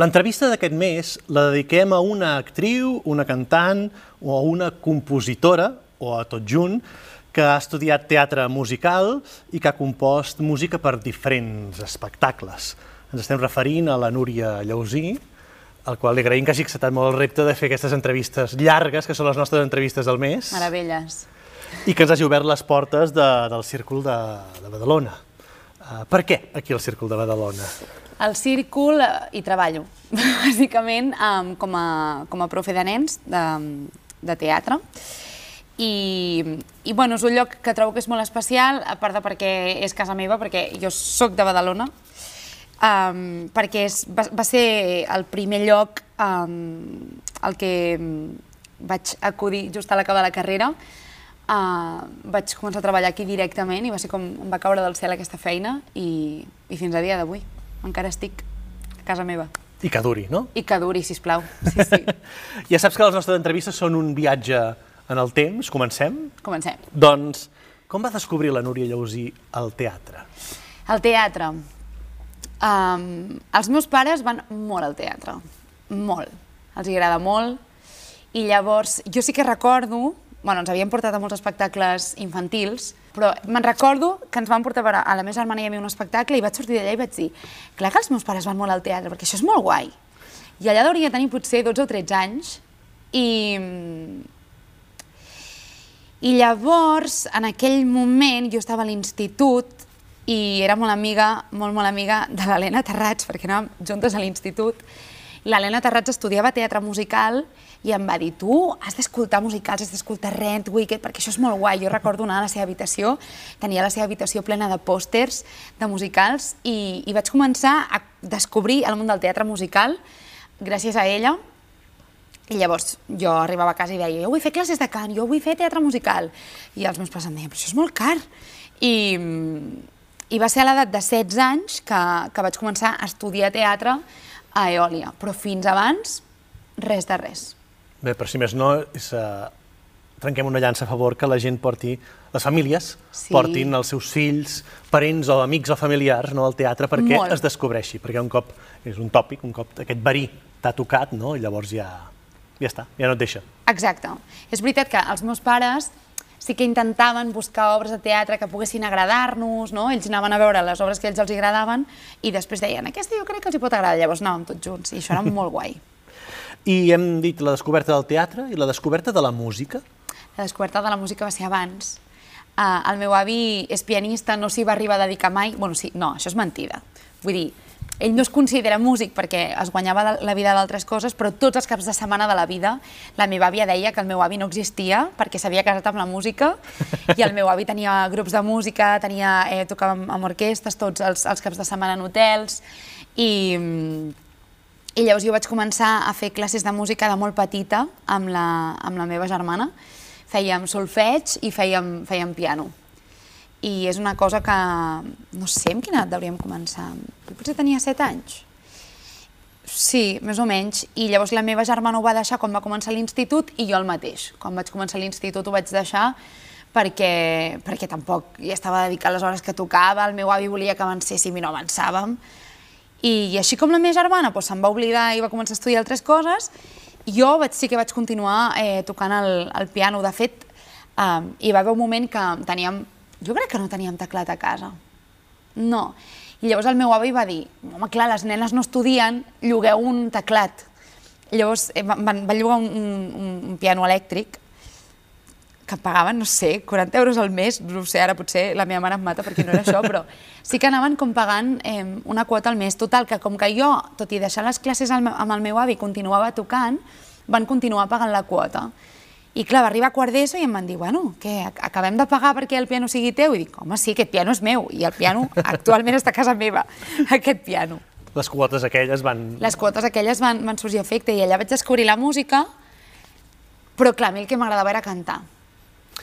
L'entrevista d'aquest mes la dediquem a una actriu, una cantant o a una compositora, o a tot junt, que ha estudiat teatre musical i que ha compost música per diferents espectacles. Ens estem referint a la Núria Llausí, al qual li agraïm que hagi acceptat molt el repte de fer aquestes entrevistes llargues, que són les nostres entrevistes del mes. Meravelles. I que ens hagi obert les portes de, del Círcul de, de Badalona. Uh, per què aquí el Círcul de Badalona? Al Círcul eh, hi treballo, bàsicament um, com, a, com a profe de nens de, de teatre. I, i bueno, és un lloc que trobo que és molt especial, a part de perquè és casa meva, perquè jo sóc de Badalona, um, perquè és, va, va ser el primer lloc um, al que vaig acudir just a l'acabar la carrera, uh, vaig començar a treballar aquí directament i va ser com em va caure del cel aquesta feina i, i fins a dia d'avui encara estic a casa meva. I que duri, no? I que duri, sisplau. Sí, sí. ja saps que les nostres entrevistes són un viatge en el temps. Comencem? Comencem. Doncs, com va descobrir la Núria Llausí el teatre? El teatre. Um, els meus pares van molt al teatre. Molt. Els agrada molt. I llavors, jo sí que recordo bueno, ens havien portat a molts espectacles infantils, però me'n recordo que ens van portar a la meva germana i a mi un espectacle i vaig sortir d'allà i vaig dir clar que els meus pares van molt al teatre, perquè això és molt guai. I allà hauria tenir potser 12 o 13 anys i... I llavors, en aquell moment, jo estava a l'institut i era molt amiga, molt, molt amiga de l'Helena Terrats, perquè anàvem juntes a l'institut. L'Helena Terrats estudiava teatre musical i em va dir, tu has d'escoltar musicals, has d'escoltar Rent, Wicked, perquè això és molt guai. Jo recordo anar a la seva habitació, tenia la seva habitació plena de pòsters de musicals i, i vaig començar a descobrir el món del teatre musical gràcies a ella. I llavors jo arribava a casa i deia, jo vull fer classes de cant, jo vull fer teatre musical. I els meus pares em deien, però això és molt car. I, i va ser a l'edat de 16 anys que, que vaig començar a estudiar teatre a Eòlia, però fins abans, res de res. Bé, per si més no, és, uh, trenquem una llança a favor que la gent porti, les famílies, sí. portin els seus fills, parents o amics o familiars no, al teatre perquè Molt. es descobreixi, perquè un cop, és un tòpic, un cop aquest verí t'ha tocat, no? i llavors ja, ja està, ja no et deixa. Exacte. És veritat que els meus pares sí que intentaven buscar obres de teatre que poguessin agradar-nos, no? Ells anaven a veure les obres que ells els agradaven i després deien, aquesta jo crec que els hi pot agradar, llavors anàvem tots junts i això era molt guai. I hem dit la descoberta del teatre i la descoberta de la música? La descoberta de la música va ser abans. Uh, el meu avi és pianista, no s'hi va arribar a dedicar mai. Bueno, sí, no, això és mentida. Vull dir, ell no es considera músic perquè es guanyava la vida d'altres coses, però tots els caps de setmana de la vida la meva àvia deia que el meu avi no existia perquè s'havia casat amb la música i el meu avi tenia grups de música, tenia, eh, tocava amb, amb orquestes tots els, els caps de setmana en hotels i, i llavors jo vaig començar a fer classes de música de molt petita amb la, amb la meva germana. Fèiem solfeig i fèiem, fèiem piano. I és una cosa que no sé amb quina edat hauríem començar. Jo potser tenia 7 anys. Sí, més o menys. I llavors la meva germana ho va deixar quan va començar l'institut i jo el mateix. Quan vaig començar l'institut ho vaig deixar perquè, perquè tampoc hi estava dedicat les hores que tocava, el meu avi volia que avancéssim i no avançàvem, i, i així com la meva germana doncs, se'n va oblidar i va començar a estudiar altres coses, jo vaig, sí que vaig continuar eh, tocant el, el piano. De fet, eh, hi va haver un moment que teníem... Jo crec que no teníem teclat a casa. No. I llavors el meu avi va dir, home, clar, les nenes no estudien, llogueu un teclat. Llavors eh, van, van llogar un, un, un piano elèctric que pagaven, no sé, 40 euros al mes, no sé, ara potser la meva mare em mata perquè no era això, però sí que anaven com pagant eh, una quota al mes. Total, que com que jo, tot i deixar les classes amb el meu avi, continuava tocant, van continuar pagant la quota. I clar, va arribar a quart d'ESO i em van dir, bueno, què, acabem de pagar perquè el piano sigui teu? I dic, home, sí, aquest piano és meu, i el piano actualment està a casa meva, aquest piano. Les quotes aquelles van... Les quotes aquelles van, van sorgir efecte, i allà vaig descobrir la música, però clar, a mi el que m'agradava era cantar.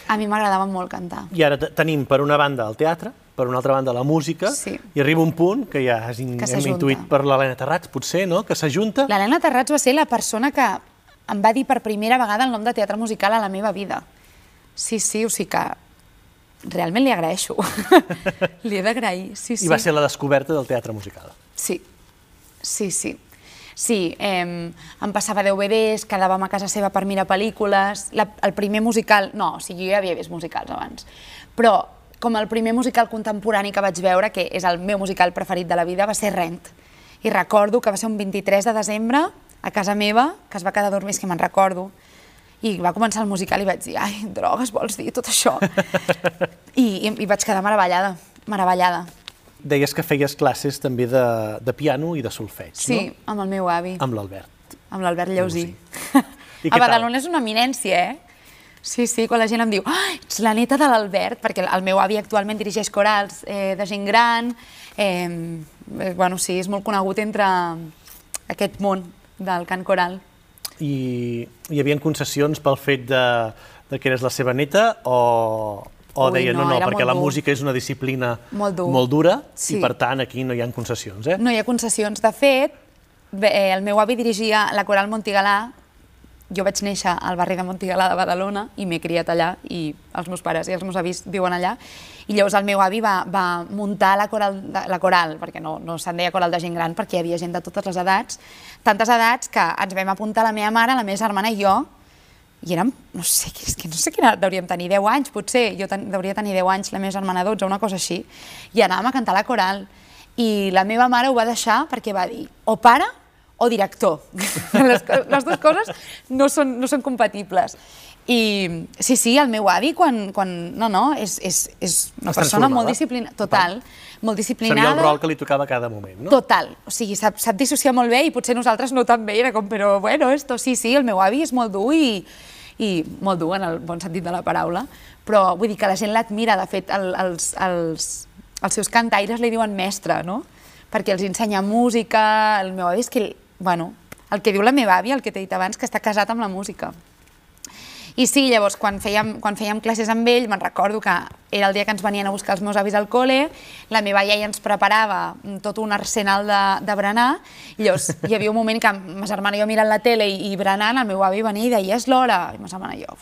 A mi m'agradava molt cantar. I ara tenim per una banda el teatre, per una altra banda la música, sí. i arriba un punt que ja has in, que hem intuït per l'Helena Terrats, potser, no?, que s'ajunta. L'Helena Terrats va ser la persona que em va dir per primera vegada el nom de teatre musical a la meva vida. Sí, sí, o sigui que realment li agraeixo. li he d'agrair, sí, sí. I va ser la descoberta del teatre musical. Sí, sí, sí. Sí, eh, em passava DVDs, quedàvem a casa seva per mirar pel·lícules. La, el primer musical... No, o sigui, jo ja havia vist musicals abans. Però com el primer musical contemporani que vaig veure, que és el meu musical preferit de la vida, va ser Rent. I recordo que va ser un 23 de desembre a casa meva, que es va quedar a dormir, és que me'n recordo. I va començar el musical i vaig dir, ai, drogues, vols dir tot això? I, i, i vaig quedar meravellada, meravellada. Deies que feies classes també de, de piano i de solfeig, sí, no? Sí, amb el meu avi. Amb l'Albert. Amb l'Albert Lleusí. I a Badalona és una eminència, eh? Sí, sí, quan la gent em diu ah, ets la neta de l'Albert, perquè el meu avi actualment dirigeix corals eh, de gent gran, eh, bueno, sí, és molt conegut entre aquest món del cant coral. I hi havia concessions pel fet de, de que eres la seva neta o, o Ui, deia, no, no, no perquè la dur. música és una disciplina molt, dur. molt dura sí. i per tant aquí no hi ha concessions, eh? No hi ha concessions. De fet, bé, el meu avi dirigia la coral Montigalà, jo vaig néixer al barri de Montigalà de Badalona i m'he criat allà i els meus pares i els meus avis viuen allà i llavors el meu avi va, va muntar la coral, la coral perquè no, no se'n deia coral de gent gran perquè hi havia gent de totes les edats, tantes edats que ens vam apuntar la meva mare, la meva germana i jo i érem, no sé, és que no sé quina, deuríem tenir 10 anys, potser, jo ten, deuria tenir 10 anys, la meva germana 12, una cosa així, i anàvem a cantar la coral. I la meva mare ho va deixar perquè va dir, o pare o director. les, les dues coses no són, no són compatibles. I sí, sí, el meu avi, quan... quan no, no, és, és, és una persona molt disciplinada, total, molt disciplinada. Sabia el rol que li tocava a cada moment, no? Total, o sigui, sap, sap dissociar molt bé i potser nosaltres no tan bé, era com, però bueno, esto sí, sí, el meu avi és molt dur i, i molt dur en el bon sentit de la paraula, però vull dir que la gent l'admira, de fet, el, els, els, els seus cantaires li diuen mestre, no? Perquè els ensenya música, el meu avi és que, bueno, el que diu la meva àvia, el que t'he dit abans, que està casat amb la música. I sí, llavors, quan fèiem, quan fèiem classes amb ell, me'n recordo que era el dia que ens venien a buscar els meus avis al col·le, la meva iaia ens preparava tot un arsenal de, de berenar, i llavors hi havia un moment que ma germana i jo mirant la tele i, i berenant, el meu avi venia i deia, és l'hora, i ma germana i jo,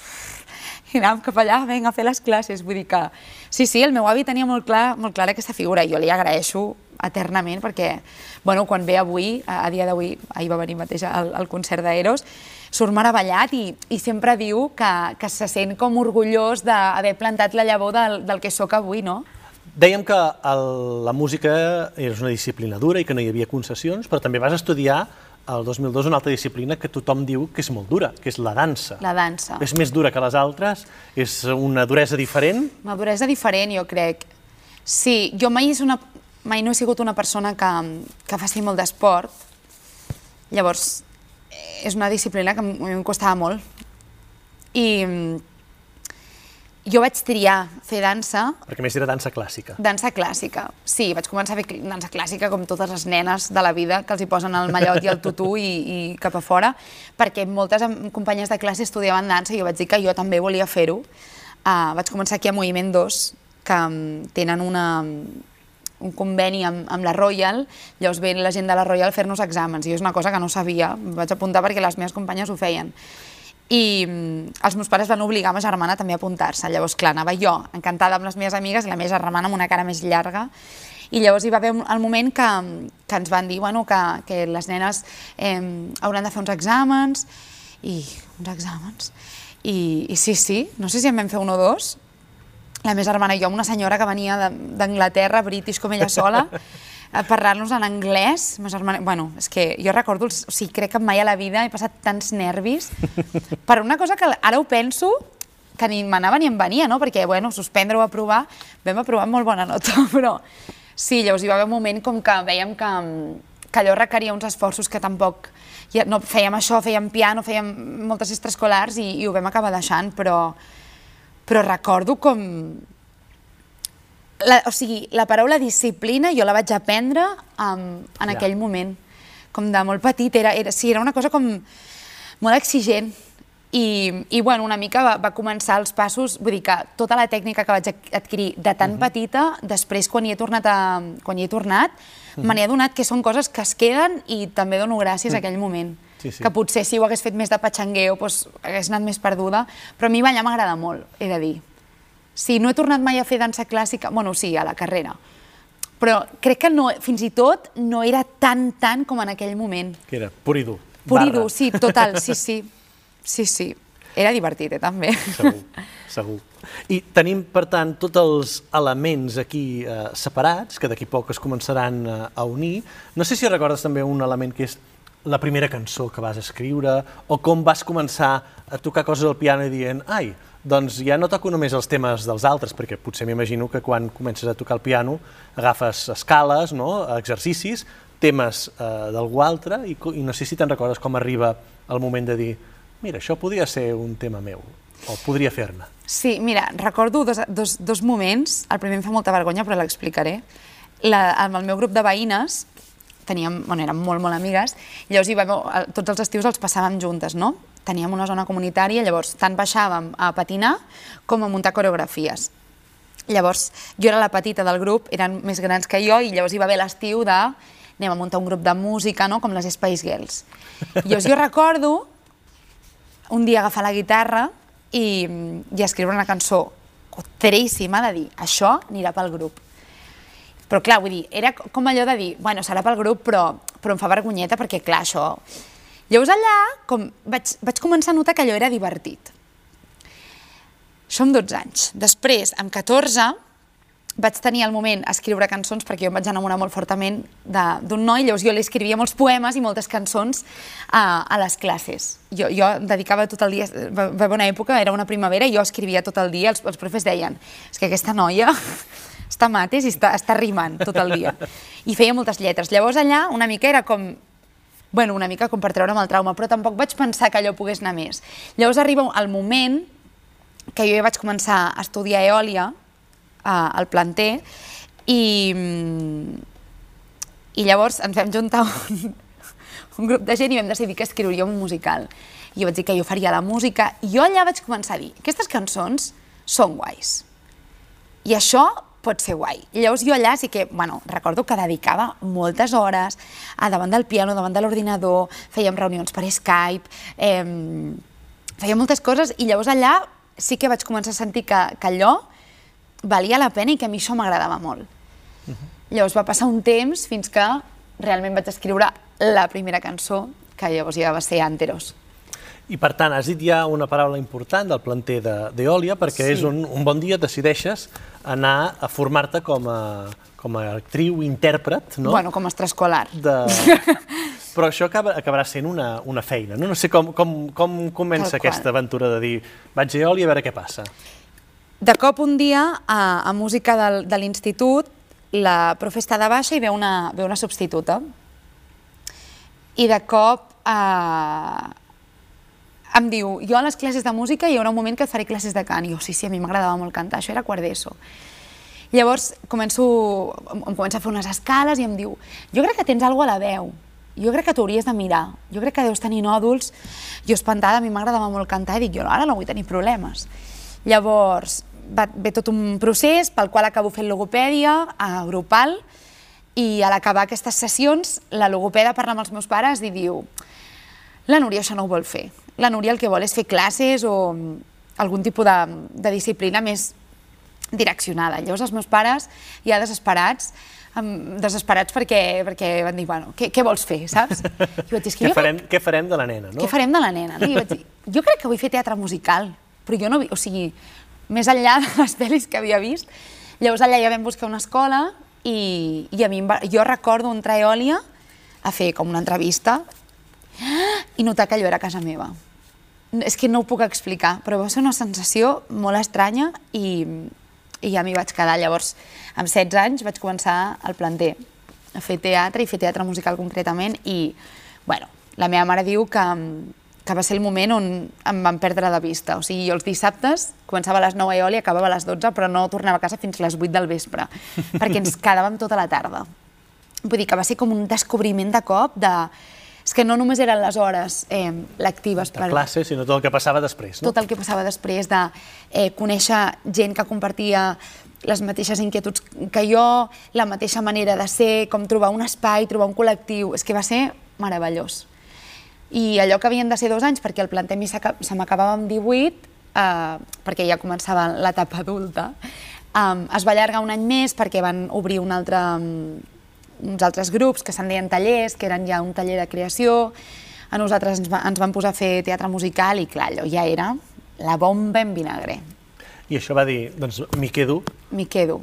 i anàvem cap allà, vinga, a fer les classes, vull dir que... Sí, sí, el meu avi tenia molt, clar, molt clara aquesta figura, i jo li agraeixo eternament perquè, bueno, quan ve avui, a, a dia d'avui, ahir va venir mateix al, al concert d'Eros, surt meravellat i, i sempre diu que, que se sent com orgullós d'haver plantat la llavor del, del que sóc avui, no? Dèiem que el, la música és una disciplina dura i que no hi havia concessions, però també vas estudiar el 2002 una altra disciplina que tothom diu que és molt dura, que és la dansa. La dansa. És més dura que les altres? És una duresa diferent? Una duresa diferent, jo crec. Sí, jo mai, és una, mai no he sigut una persona que, que faci molt d'esport. Llavors, és una disciplina que em costava molt. I mm, jo vaig triar fer dansa... Perquè més era dansa clàssica. Dansa clàssica, sí. Vaig començar a fer dansa clàssica com totes les nenes de la vida, que els hi posen el mallot i el tutú i, i cap a fora, perquè moltes companyes de classe estudiaven dansa i jo vaig dir que jo també volia fer-ho. Uh, vaig començar aquí a Moviment 2, que um, tenen una, un conveni amb, amb la Royal, llavors ve la gent de la Royal a fer-nos exàmens, i és una cosa que no sabia, em vaig apuntar perquè les meves companyes ho feien. I mm, els meus pares van obligar ma germana també a apuntar-se, llavors clar, anava jo encantada amb les meves amigues i la meva germana amb una cara més llarga, i llavors hi va haver el moment que, que ens van dir bueno, que, que les nenes eh, hauran de fer uns exàmens, i uns exàmens, i, i sí, sí, no sé si en vam fer un o dos, la meva germana i jo, una senyora que venia d'Anglaterra, british com ella sola, a parlar-nos en anglès. Ma germana, bueno, és que jo recordo, o sigui, crec que mai a la vida he passat tants nervis per una cosa que ara ho penso, que ni m'anava ni em venia, no? Perquè, bueno, suspendre o aprovar, vam aprovar amb molt bona nota, però sí, llavors hi va haver un moment com que veiem que, que allò requeria uns esforços que tampoc ja no fèiem això, fèiem piano, fèiem moltes extraescolars i, i ho vam acabar deixant, però però recordo com... La, o sigui, la paraula disciplina jo la vaig aprendre um, en ja. aquell moment, com de molt petit, era, era, sí, era una cosa com molt exigent, i, i bueno, una mica va, va començar els passos, vull dir que tota la tècnica que vaig adquirir de tan uh -huh. petita, després quan hi he tornat, a, quan hi he tornat uh -huh. me n'he adonat que són coses que es queden i també dono gràcies uh -huh. a aquell moment. Sí, sí. Que potser si ho hagués fet més de patxangueo doncs, hagués anat més perduda, però a mi ballar m'agrada molt, he de dir. Si no he tornat mai a fer dansa clàssica, bueno, sí, a la carrera, però crec que no, fins i tot no era tan, tant com en aquell moment. Que era pur i dur. Pur i dur, sí, total, sí, sí. Sí, sí. Era divertit, eh, també. Segur, segur. I tenim, per tant, tots els elements aquí eh, separats, que d'aquí poc es començaran eh, a unir. No sé si recordes també un element que és la primera cançó que vas escriure, o com vas començar a tocar coses al piano i dient, ai, doncs ja no toco només els temes dels altres, perquè potser m'imagino que quan comences a tocar el piano agafes escales, no? exercicis, temes eh, d'algú altre, i, i no sé si te'n recordes com arriba el moment de dir mira, això podria ser un tema meu, o podria fer-ne. Sí, mira, recordo dos, dos, dos moments. El primer em fa molta vergonya, però l'explicaré. La, amb el meu grup de veïnes, teníem, bueno, érem molt, molt amigues, llavors hi vam, tots els estius els passàvem juntes, no? Teníem una zona comunitària, llavors tant baixàvem a patinar com a muntar coreografies. Llavors, jo era la petita del grup, eren més grans que jo, i llavors hi va haver l'estiu de anem a muntar un grup de música, no? com les Spice Girls. Llavors jo recordo un dia agafar la guitarra i, i escriure una cançó cotríssima de dir, això anirà pel grup. Però clar, vull dir, era com allò de dir, bueno, serà pel grup, però, però em fa vergonyeta perquè, clar, això... Llavors allà com vaig, vaig començar a notar que allò era divertit. Amb 12 anys. Després, amb 14, vaig tenir el moment a escriure cançons perquè jo em vaig enamorar molt fortament d'un noi, llavors jo li escrivia molts poemes i moltes cançons a, a les classes. Jo, jo dedicava tot el dia, va, haver una època, era una primavera, i jo escrivia tot el dia, els, els profes deien, és que aquesta noia està mates i està, està rimant tot el dia. I feia moltes lletres. Llavors allà una mica era com bueno, una mica com per treure'm el trauma, però tampoc vaig pensar que allò pogués anar més. Llavors arriba el moment que jo ja vaig començar a estudiar eòlia al planter i, i llavors ens vam juntar un, un grup de gent i vam decidir que escriuríem un musical. I jo vaig dir que jo faria la música i jo allà vaig començar a dir aquestes cançons són guais i això pot ser guai. Llavors jo allà sí que, bueno, recordo que dedicava moltes hores a davant del piano, davant de l'ordinador, fèiem reunions per Skype, eh, fèiem moltes coses i llavors allà sí que vaig començar a sentir que, que allò valia la pena i que a mi això m'agradava molt. Llavors va passar un temps fins que realment vaig escriure la primera cançó, que llavors ja va ser Anteros. I per tant, has dit ja una paraula important del planter de- d'Eòlia, perquè Sí. és un, un bon dia decideixes anar a formar-te com a, com a actriu, intèrpret, no? Bueno, com a extraescolar. de... Però això acaba, acabarà sent una, una feina, no? No sé com, com, com comença Tal qual. aquesta aventura de dir vaig a Eòlia a veure què passa. De cop un dia, a, a música del, de l'institut, la profe està de baixa i ve una, ve una substituta. I de cop eh, em diu, jo a les classes de música hi haurà un moment que faré classes de cant. I jo, sí, sí, a mi m'agradava molt cantar, això era quart d'ESO. Llavors començo, em comença a fer unes escales i em diu, jo crec que tens alguna a la veu, jo crec que t'hauries de mirar, jo crec que deus tenir nòduls. Jo espantada, a mi m'agradava molt cantar i dic, jo ara no vull tenir problemes. Llavors, va, ve tot un procés pel qual acabo fent logopèdia a grupal i a l'acabar aquestes sessions la logopeda parla amb els meus pares i diu la Núria això no ho vol fer. La Núria el que vol és fer classes o mm, algun tipus de, de disciplina més direccionada. Llavors els meus pares, ja desesperats, desesperats perquè, perquè van dir, bueno, què, què vols fer, saps? I vaig dir, "És que Què jo crec- farem, què farem de la nena, no? què farem de la nena? No? I vaig dir, jo crec que vull fer teatre musical, però jo no... O sigui, més enllà de les pel·lis que havia vist, llavors allà ja vam buscar una escola i, i a mi va, jo recordo entrar a Eòlia a fer com una entrevista i notar que allò era casa meva. És que no ho puc explicar, però va ser una sensació molt estranya i, i ja m'hi vaig quedar. Llavors, amb 16 anys vaig començar al planter a fer teatre i fer teatre musical concretament i, bueno, la meva mare diu que, que va ser el moment on em van perdre de vista. O sigui, jo els dissabtes començava a les 9 a Eòlia i acabava a les 12, però no tornava a casa fins a les 8 del vespre, perquè ens quedàvem tota la tarda. Vull dir que va ser com un descobriment de cop de... És que no només eren les hores eh, lectives De classe, sinó tot el que passava després, no? tot el que passava després de eh, conèixer gent que compartia les mateixes inquietuds que jo, la mateixa manera de ser, com trobar un espai, trobar un col·lectiu, és que va ser meravellós. I allò que havien de ser dos anys, perquè el planter a mi s'aca- se m'acabava amb 18, eh, perquè ja començava l'etapa adulta, Um, es va allargar un any més perquè van obrir un altre, um, uns altres grups que se'n deien tallers, que eren ja un taller de creació. A nosaltres ens, va, ens van posar a fer teatre musical i clar, allò ja era la bomba en vinagre. I això va dir, doncs m'hi quedo M'hi quedo.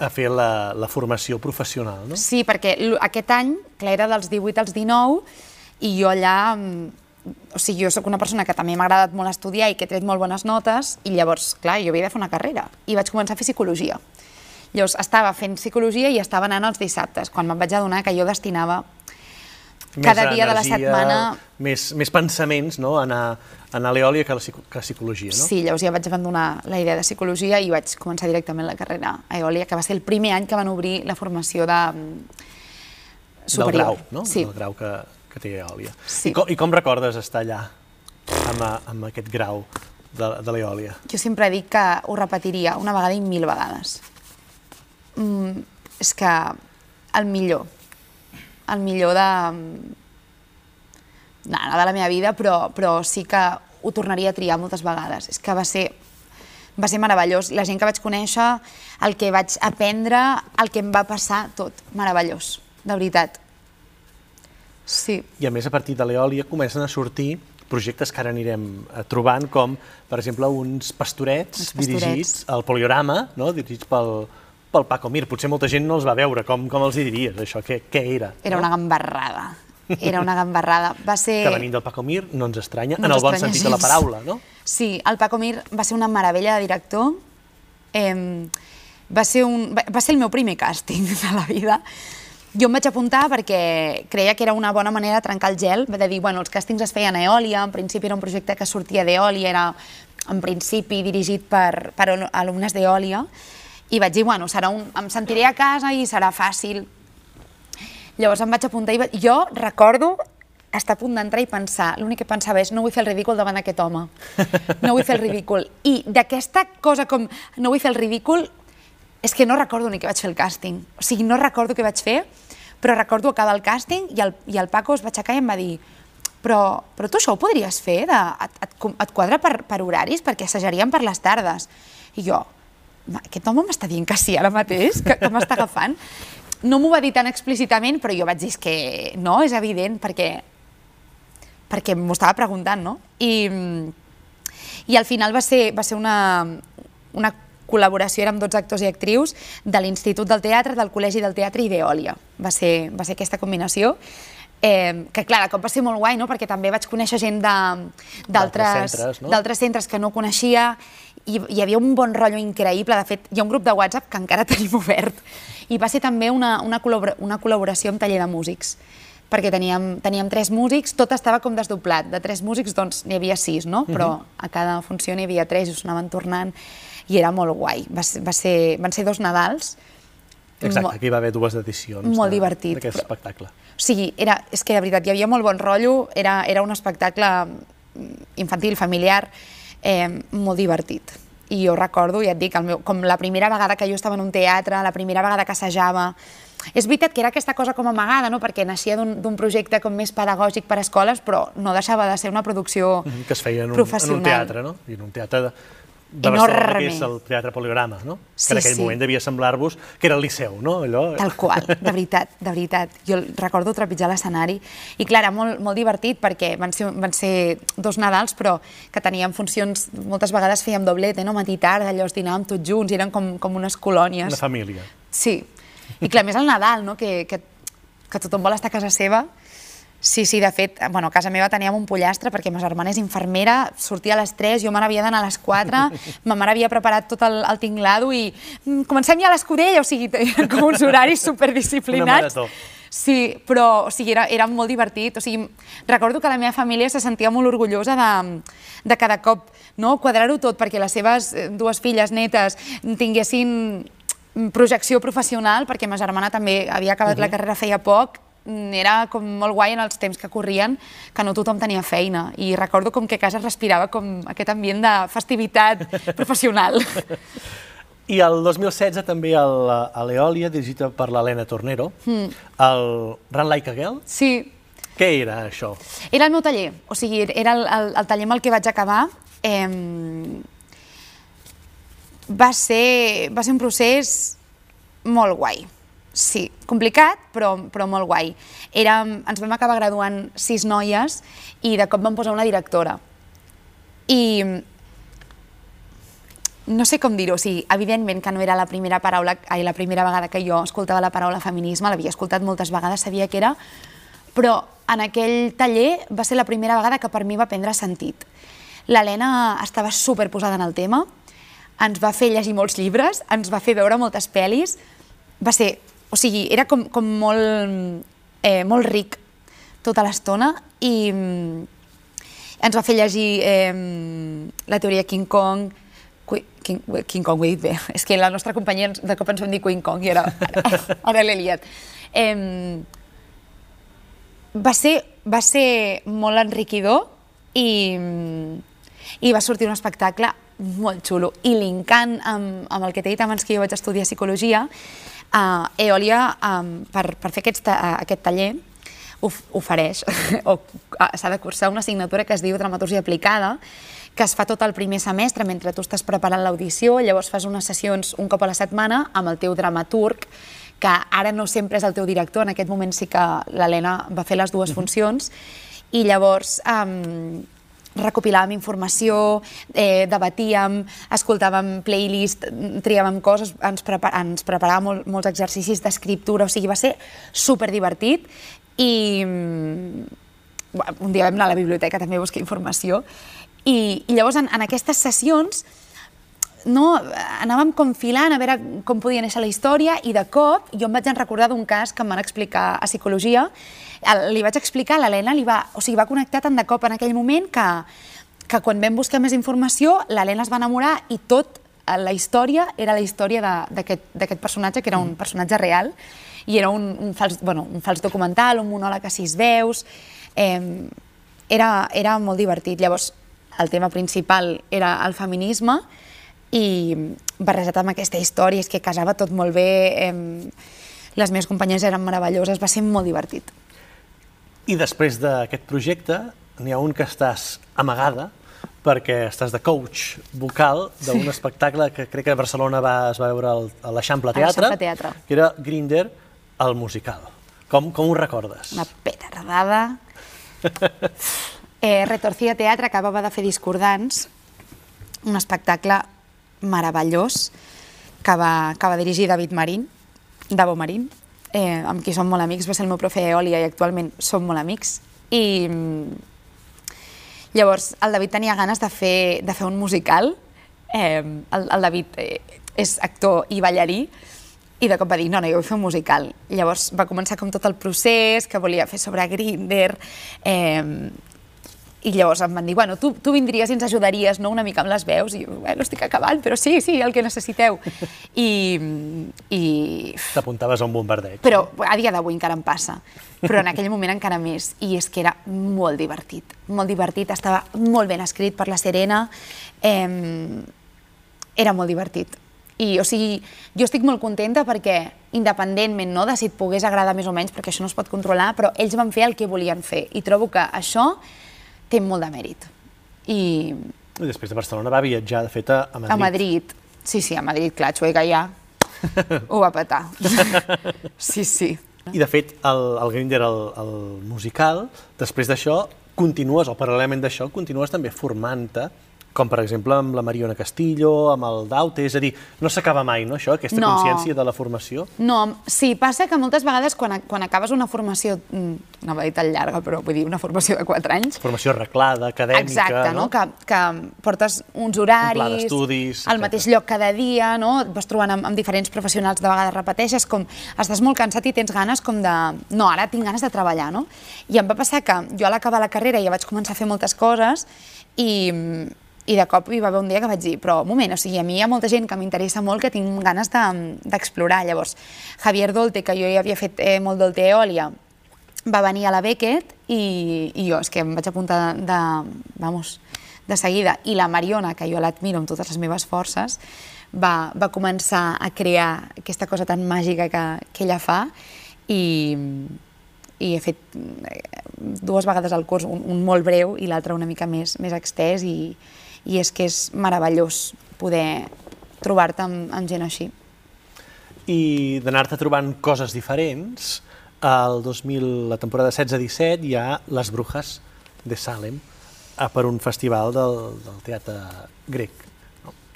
a fer la, la formació professional, no? Sí, perquè aquest any, clar, era dels 18 als 19, i jo allà... mm, O sigui, jo sóc una persona que també m'ha agradat molt estudiar i que he tret molt bones notes, i llavors, clar, jo havia de fer una carrera. I vaig començar a fer psicologia. Llavors, estava fent psicologia i estava anant els dissabtes, quan me'n vaig adonar que jo destinava cada dia de la setmana- Més, més pensaments, no?, a anar, a anar a l'eòlia que, a la psico- que a psicologia, no? Sí, llavors ja vaig abandonar la idea de psicologia i vaig començar directament la carrera a Eòlia, que va ser el primer any que van obrir la formació de mm, superior. Del grau, no? Sí. Del grau que, que té eòlia. Sí. I, com, I com recordes estar allà, amb, a- amb aquest grau de, de l'eòlia? Jo sempre dic que ho repetiria una vegada i mil vegades. Mm, és que el millor, el millor de... No, no de la meva vida, però, però sí que ho tornaria a triar moltes vegades. És que va ser, va ser meravellós. La gent que vaig conèixer, el que vaig aprendre, el que em va passar, tot. Meravellós, de veritat. Sí. I a més, a partir de l'eòlia comencen a sortir projectes que ara anirem eh, trobant, com, per exemple, uns pastorets, Uns pastorets. dirigits al poliorama, no? dirigits pel, pel Paco Mir. Potser molta gent no els va veure. Com, com els hi diries, això? Què, què era? Era una gambarrada. Era una gambarrada. Va ser... Que venint del Paco Mir no ens estranya, No en el bon sentit de la gens. paraula, no? Sí, el Paco Mir va ser una meravella de director. Eh, va, ser un, va, va ser el meu primer càsting de la vida. Jo em vaig apuntar perquè creia que era una bona manera de trencar el gel, de dir, bueno, els càstings es feien a Eòlia, en principi era un projecte que sortia d'Eòlia, era en principi dirigit per, per alumnes d'Eòlia, i vaig dir, bueno, serà un, em sentiré a casa i serà fàcil. Llavors em vaig apuntar i va... jo recordo estar a punt d'entrar i pensar, l'únic que pensava és no vull fer el ridícul davant d'aquest home, no vull fer el ridícul. I d'aquesta cosa com no vull fer el ridícul, és que no recordo ni què vaig fer el càsting. O sigui, no recordo què vaig fer, però recordo acabar el càsting i el, i el Paco es va aixecar i em va dir però, però tu això ho podries fer? De, et, et, et quadra per, per horaris? Perquè assajaríem per les tardes. I jo, "Ma, aquest home m'està dient que sí ara mateix, que, que m'està agafant. No m'ho va dir tan explícitament, però jo vaig dir, que no, és evident, perquè, perquè m'ho estava preguntant, no? I, i al final va ser, va ser una, una col·laboració, érem 12 actors i actrius, de l'Institut del Teatre, del Col·legi del Teatre i d'Eòlia. Va, ser, va ser aquesta combinació. Eh, que clar, de cop va ser molt guai, no? perquè també vaig conèixer gent d'altres centres, no? centres que no coneixia i hi havia un bon rotllo increïble. De fet, hi ha un grup de WhatsApp que encara tenim obert i va ser també una, una, col·labora una col·laboració amb taller de músics perquè teníem, teníem tres músics, tot estava com desdoblat. De tres músics, doncs, n'hi havia sis, no? Però a cada funció n'hi havia tres, i us anaven tornant, i era molt guai. Va ser, va ser, van ser dos Nadals. Exacte, aquí va haver dues edicions Molt de- divertit, d'aquest però- espectacle. O sigui, era, és que de veritat hi havia molt bon rotllo, era, era un espectacle mm, infantil, familiar, eh, molt divertit. I jo recordo, ja et dic, el meu, com la primera vegada que jo estava en un teatre, la primera vegada que assajava... És veritat que era aquesta cosa com amagada, no? perquè naixia d'un projecte com més pedagògic per a escoles, però no deixava de ser una producció Mhm, que es feia en un, en professional. un teatre, no? I en un teatre de, de Barcelona, que és el Teatre Poligrama, no? Sí, que en aquell sí. moment devia semblar-vos que era el Liceu, no? Allò... Tal qual, de veritat, de veritat. Jo recordo trepitjar l'escenari i clar, era molt, molt divertit perquè van ser, van ser dos Nadals però que teníem funcions, moltes vegades fèiem doblete, no? matí i tarda, allò es dinàvem tots junts i eren com, com unes colònies. Una família. Sí, i clar, més el Nadal, no? que, que, que tothom vol estar a casa seva. Sí, sí, de fet, bueno, a casa meva teníem un pollastre perquè ma germana és infermera, sortia a les 3, jo me n'havia d'anar a les 4, ma mare havia preparat tot el, el tinglado i mm, comencem ja a l'escudella, o sigui, com uns horaris superdisciplinats. Una marató. Sí, però o sigui, era, era molt divertit. O sigui, recordo que la meva família se sentia molt orgullosa de, de cada cop no? quadrar-ho tot perquè les seves eh, dues filles netes tinguessin projecció professional, perquè ma germana també havia acabat la carrera feia poc, era com molt guai en els temps que corrien, que no tothom tenia feina. I recordo com que a casa es respirava com aquest ambient de festivitat professional. I el 2016 també el, a l'Eòlia, dirigit per l'Helena Tornero, Hmm. el Run Like a Girl. Sí, Què era això? Era el meu taller, o sigui, era el, el, el taller amb el que vaig acabar. Eh, va ser, va ser un procés molt guai. Sí, complicat, però, però molt guai. Érem, ens vam acabar graduant sis noies i de cop vam posar una directora. I no sé com dir-ho, o sigui, evidentment que no era la primera paraula, ai, la primera vegada que jo escoltava la paraula feminisme, l'havia escoltat moltes vegades, sabia que era, però en aquell taller va ser la primera vegada que per mi va prendre sentit. L'Helena estava superposada en el tema, ens va fer llegir molts llibres, ens va fer veure moltes pel·lis, va ser o sigui, era com, com molt, eh, molt ric tota l'estona i mm, ens va fer llegir eh, la teoria King Kong, King, King Kong ho he dit bé, és que la nostra companyia de cop ens vam dir King Kong i ara, ara l'he liat. Eh, va, ser, va ser molt enriquidor i, i va sortir un espectacle molt xulo. I l'incant amb, amb el que t'he dit abans que jo vaig estudiar psicologia, Uh, Eolia, um, per, per fer aquest, uh, aquest taller, of, ofereix, o uh, s'ha de cursar una assignatura que es diu Dramaturgia aplicada, que es fa tot el primer semestre mentre tu estàs preparant l'audició, llavors fas unes sessions un cop a la setmana amb el teu dramaturg, que ara no sempre és el teu director, en aquest moment sí que l'Helena va fer les dues funcions, i llavors um, recopilàvem informació, eh, debatíem, escoltàvem playlist, triàvem coses, ens, prepar ens preparàvem mol molts exercicis d'escriptura, o sigui, va ser super divertit i un dia vam anar a la biblioteca també a buscar informació i, i llavors en, en aquestes sessions no, anàvem com filant a veure com podia néixer la història i de cop jo em vaig recordar d'un cas que em van explicar a psicologia li vaig explicar, l'Helena li va, o sigui, va connectar tant de cop en aquell moment que, que quan vam buscar més informació, l'Helena es va enamorar i tot eh, la història era la història d'aquest personatge, que era un mm. personatge real, i era un, un, fals, bueno, un fals documental, un monòleg a sis veus, eh, era, era molt divertit. Llavors, el tema principal era el feminisme, i barrejat amb aquesta història, és que casava tot molt bé, eh, les meves companyes eren meravelloses, va ser molt divertit. I després d'aquest projecte, n'hi ha un que estàs amagada, perquè estàs de coach vocal d'un sí. espectacle que crec que a Barcelona va, es va veure al, a l'Eixample Teatre, Teatre, que era Grinder, el musical. Com, com ho recordes? Una petardada. eh, Retorcia Teatre acabava de fer Discordants, un espectacle meravellós que va, que va dirigir David Marín, Davo Marín, eh, amb qui som molt amics, va ser el meu profe Eòlia i actualment som molt amics. I mm, llavors el David tenia ganes de fer, de fer un musical. Eh, el, el David eh, és actor i ballarí i de cop va dir, no, no, jo vull fer un musical. Llavors va començar com tot el procés, que volia fer sobre Grinder, eh, i llavors em van dir, bueno, tu, tu vindries i ens ajudaries no, una mica amb les veus, i jo, bueno, estic acabant, però sí, sí, el que necessiteu. I... i... T'apuntaves a un bombardeig. Però a dia d'avui encara em passa, però en aquell moment encara més, i és que era molt divertit, molt divertit, estava molt ben escrit per la Serena, eh, era molt divertit. I, o sigui, jo estic molt contenta perquè, independentment no, de si et pogués agradar més o menys, perquè això no es pot controlar, però ells van fer el que volien fer. I trobo que això té molt de mèrit. I... I després de Barcelona va viatjar, de fet, a Madrid. A Madrid. Sí, sí, a Madrid, clar, Xuega ja ho va petar. sí, sí. I, de fet, el, el Grinder, el, el musical, després d'això, continues, o paral·lelament d'això, continues també formant-te com per exemple amb la Mariona Castillo, amb el Daute, és a dir, no s'acaba mai, no, això, aquesta no. consciència de la formació? No, sí, passa que moltes vegades quan, quan acabes una formació, mm, no va dir tan llarga, però vull dir una formació de 4 anys... Formació arreglada, acadèmica, Exacte, no? no? Que, que portes uns horaris... Un d'estudis... Al mateix lloc cada dia, no? Et vas trobant amb, amb diferents professionals, de vegades repeteixes, com estàs molt cansat i tens ganes com de... No, ara tinc ganes de treballar, no? I em va passar que jo a l'acabar la carrera ja vaig començar a fer moltes coses i, i de cop hi va haver un dia que vaig dir, però un moment, o sigui, a mi hi ha molta gent que m'interessa molt, que tinc ganes d'explorar. De, Llavors, Javier Dolte, que jo ja havia fet eh, molt Dolte Eòlia, va venir a la Beckett i, i jo és que em vaig apuntar de, de, vamos, de seguida. I la Mariona, que jo l'admiro amb totes les meves forces, va, va començar a crear aquesta cosa tan màgica que, que ella fa i, i he fet eh, dues vegades el curs, un, un molt breu i l'altre una mica més, més extès i, i és que és meravellós poder trobar-te amb, amb gent així. I d'anar-te trobant coses diferents, el 2000, la temporada 16-17 hi ha Les Brujas de Salem a per un festival del, del teatre grec.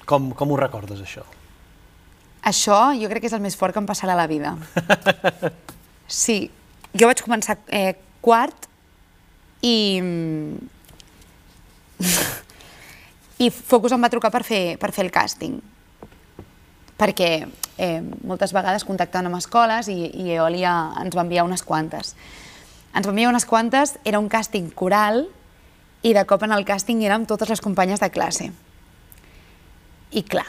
Com, com ho recordes, això? Això jo crec que és el més fort que em passarà a la vida. Sí, jo vaig començar eh, quart i... I Focus em va trucar per fer, per fer el càsting. Perquè eh, moltes vegades contactant amb escoles i, i Eolia ens va enviar unes quantes. Ens va enviar unes quantes, era un càsting coral i de cop en el càsting érem totes les companyes de classe. I clar,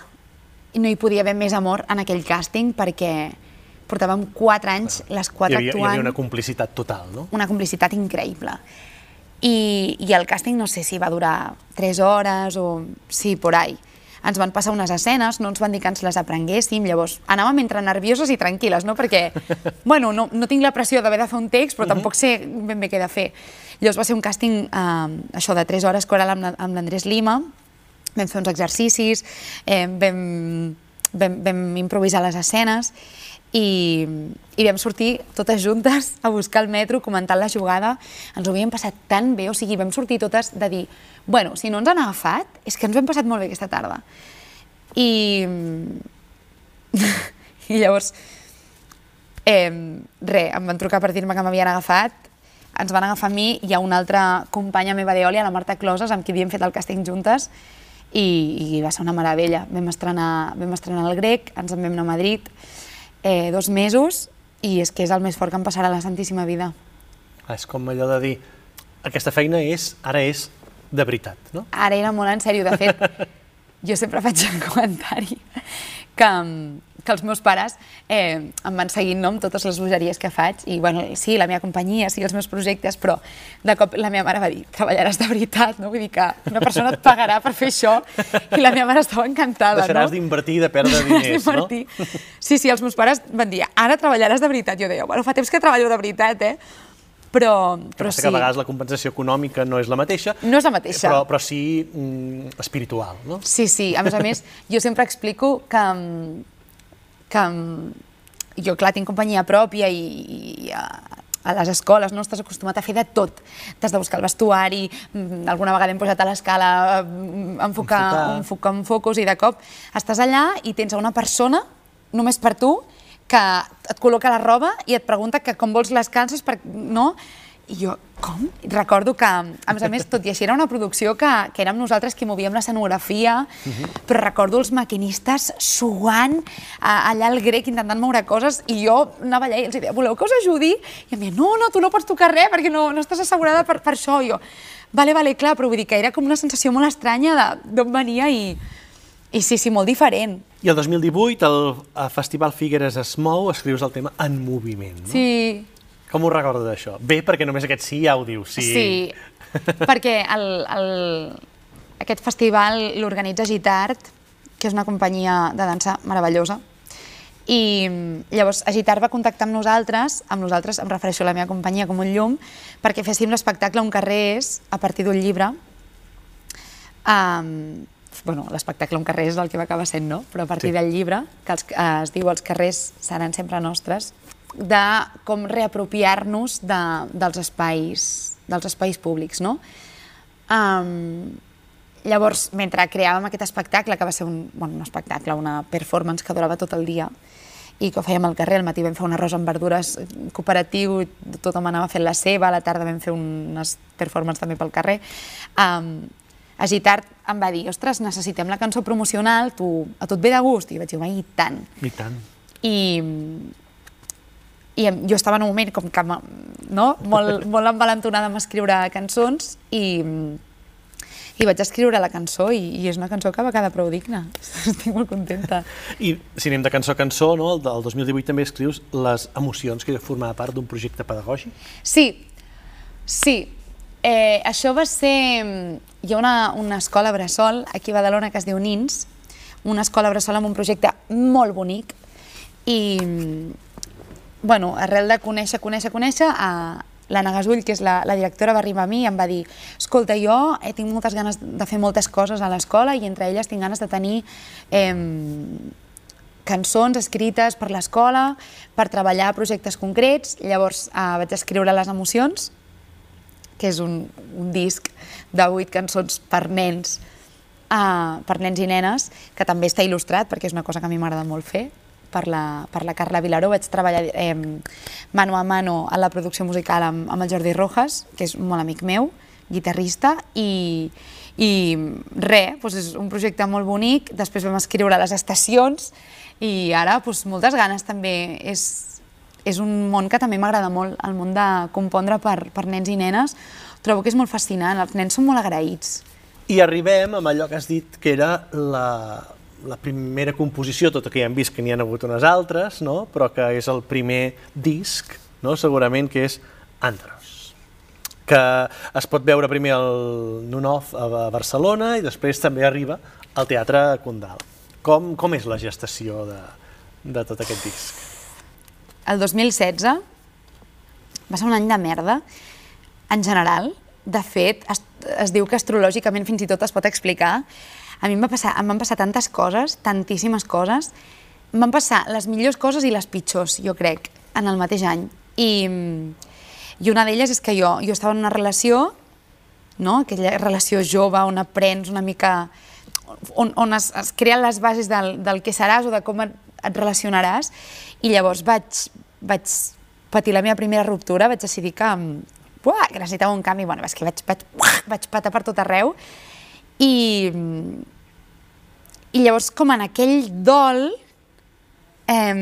no hi podia haver més amor en aquell càsting perquè portàvem quatre anys les quatre hi havia, actuant. Hi havia una complicitat total, no? Una complicitat increïble. I, I el càsting no sé si va durar 3 hores o... Sí, por ahí. Ens van passar unes escenes, no ens van dir que ens les aprenguéssim, llavors anàvem entre nervioses i tranquil·les, no? Perquè, bueno, no, no tinc la pressió d'haver de fer un text, però tampoc sé ben bé què he de fer. Llavors va ser un càsting, eh, això, de 3 hores coral amb, amb l'Andrés Lima, vam fer uns exercicis, eh, vam, vam, vam improvisar les escenes, i, i vam sortir totes juntes a buscar el metro, comentant la jugada. Ens ho havíem passat tan bé, o sigui, vam sortir totes de dir, bueno, si no ens han agafat, és que ens ho hem passat molt bé aquesta tarda. I, i llavors, eh, res, em van trucar per dir-me que m'havien agafat, ens van agafar a mi i a una altra companya meva d'Eòlia, la Marta Closes, amb qui havíem fet el càsting juntes, i, i va ser una meravella. Vam estrenar, vam estrenar el grec, ens en vam anar a Madrid, eh, dos mesos, i és que és el més fort que em passarà a la Santíssima Vida. És com allò de dir, aquesta feina és, ara és de veritat, no? Ara era molt en sèrio, de fet, jo sempre faig el comentari que, que els meus pares eh, em van seguint no, amb totes les bogeries que faig i bueno, sí, la meva companyia, sí, els meus projectes, però de cop la meva mare va dir treballaràs de veritat, no? Vull dir que una persona et pagarà per fer això i la meva mare estava encantada, Deixaràs no? d'invertir i de perdre diners, no? Sí, sí, els meus pares van dir, ara treballaràs de veritat. Jo deia, bueno, fa temps que treballo de veritat, eh? Però, però Però sí, que a vegades la compensació econòmica no és la mateixa, no és la mateixa. però, però sí mm, espiritual, no? Sí, sí, a més a més, jo sempre explico que, que jo, clar, tinc companyia pròpia i, i a, a les escoles no estàs acostumat a fer de tot. T'has de buscar el vestuari, mm, alguna vegada hem posat a l'escala, mm, enfocar, Enfocar. en focus i de cop estàs allà i tens una persona, només per tu, que et col·loca la roba i et pregunta que com vols les calces, per, no? I jo, com? Recordo que, a més a més, tot i així era una producció que, que érem nosaltres qui movíem l'escenografia, però recordo els maquinistes suant a, allà al grec intentant moure coses i jo anava allà i els deia, voleu que us ajudi? I em deia, no, no, tu no pots tocar res perquè no, no estàs assegurada per, per això. I jo, vale, vale, clar, però vull dir que era com una sensació molt estranya d'on venia i, i sí, sí, molt diferent. I el 2018, el, el Festival Figueres es mou, escrius el tema En moviment, no? Sí, Com ho recordes d'això? Bé, perquè només aquest sí ja ho dius, sí. Sí, perquè el, el, aquest festival l'organitza Gitart, que és una companyia de dansa meravellosa, i llavors Agitart va contactar amb nosaltres, amb nosaltres em refereixo a la meva companyia com un llum, perquè féssim l'espectacle Un carrer és, a partir d'un llibre. Um, bueno, l'espectacle Un carrer és el que va acabar sent, no? Però a partir sí. del llibre, que els, eh, es diu Els carrers seran sempre nostres, de com reapropiar-nos de, dels, espais, dels espais públics, no? Um, llavors, mentre creàvem aquest espectacle, que va ser un, bueno, un espectacle, una performance que durava tot el dia, i que ho fèiem al carrer, al matí vam fer un arròs amb verdures cooperatiu, i tothom anava fent la seva, a la tarda vam fer unes performances també pel carrer. Um, Agitart em va dir, ostres, necessitem la cançó promocional, tu, a tu et ve de gust? I vaig dir, i tant. I tant. I, i jo estava en un moment com que no? molt, molt envalentonada amb escriure cançons i, i vaig escriure la cançó i, i és una cançó que va quedar prou digna. Estic molt contenta. I si anem de cançó a cançó, no? el del 2018 també escrius les emocions que formava part d'un projecte pedagògic. Sí, sí. Eh, això va ser... Hi ha una, una escola bressol aquí a Badalona que es diu Nins, una escola bressol amb un projecte molt bonic i, bueno, arrel de conèixer, conèixer, conèixer, a, l'Anna Gasull, que és la, la directora, va arribar a mi i em va dir escolta, jo eh, tinc moltes ganes de fer moltes coses a l'escola i entre elles tinc ganes de tenir eh, cançons escrites per l'escola, per treballar projectes concrets. Llavors eh, vaig escriure Les emocions, que és un, un disc de vuit cançons per nens, uh, per nens i nenes, que també està il·lustrat, perquè és una cosa que a mi m'agrada molt fer, per la, per la Carla Vilaró. Vaig treballar eh, mano a mano a la producció musical amb, amb el Jordi Rojas, que és molt amic meu, guitarrista, i, i res, doncs és un projecte molt bonic. Després vam escriure les estacions i ara doncs, moltes ganes també. És, és un món que també m'agrada molt, el món de compondre per, per nens i nenes. Trobo que és molt fascinant, els nens són molt agraïts. I arribem amb allò que has dit que era la, la primera composició, tot que ja hem vist que n'hi ha hagut unes altres, no? però que és el primer disc, no? segurament que és Andros, que es pot veure primer al Nunov a Barcelona i després també arriba al Teatre Condal. Com, com és la gestació de, de tot aquest disc? el 2016 va ser un any de merda, en general. De fet, es, es diu que astrològicament fins i tot es pot explicar. A mi em, va passar, em van passar tantes coses, tantíssimes coses. Em van passar les millors coses i les pitjors, jo crec, en el mateix any. I, i una d'elles és que jo, jo estava en una relació, no? aquella relació jove on aprens una mica on, on es, es creen les bases del, del que seràs o de com et, et relacionaràs i llavors vaig, vaig patir la meva primera ruptura, vaig decidir que, buah, que necessitava un canvi, bueno, és que vaig, vaig, vaig patar per tot arreu i, i llavors com en aquell dol eh,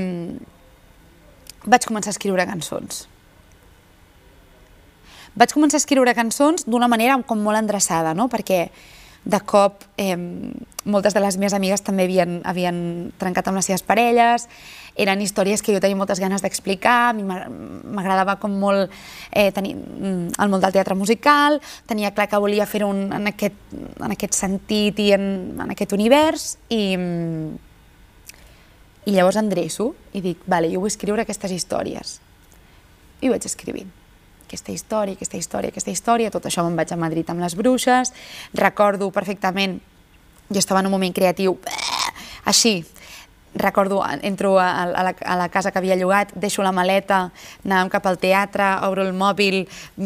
vaig començar a escriure cançons. Vaig començar a escriure cançons d'una manera com molt endreçada, no? perquè de cop eh, moltes de les meves amigues també havien, havien trencat amb les seves parelles, eren històries que jo tenia moltes ganes d'explicar, a mi m'agradava com molt eh, tenir mm, el món del teatre musical, tenia clar que volia fer-ho en, aquest, en aquest sentit i en, en aquest univers, i, i llavors endreço i dic, vale, jo vull escriure aquestes històries. I ho vaig escrivint aquesta història, aquesta història, aquesta història, tot això me'n vaig a Madrid amb les bruixes, recordo perfectament, jo estava en un moment creatiu, així, recordo, entro a, a, la, a la casa que havia llogat, deixo la maleta, anàvem cap al teatre, obro el mòbil,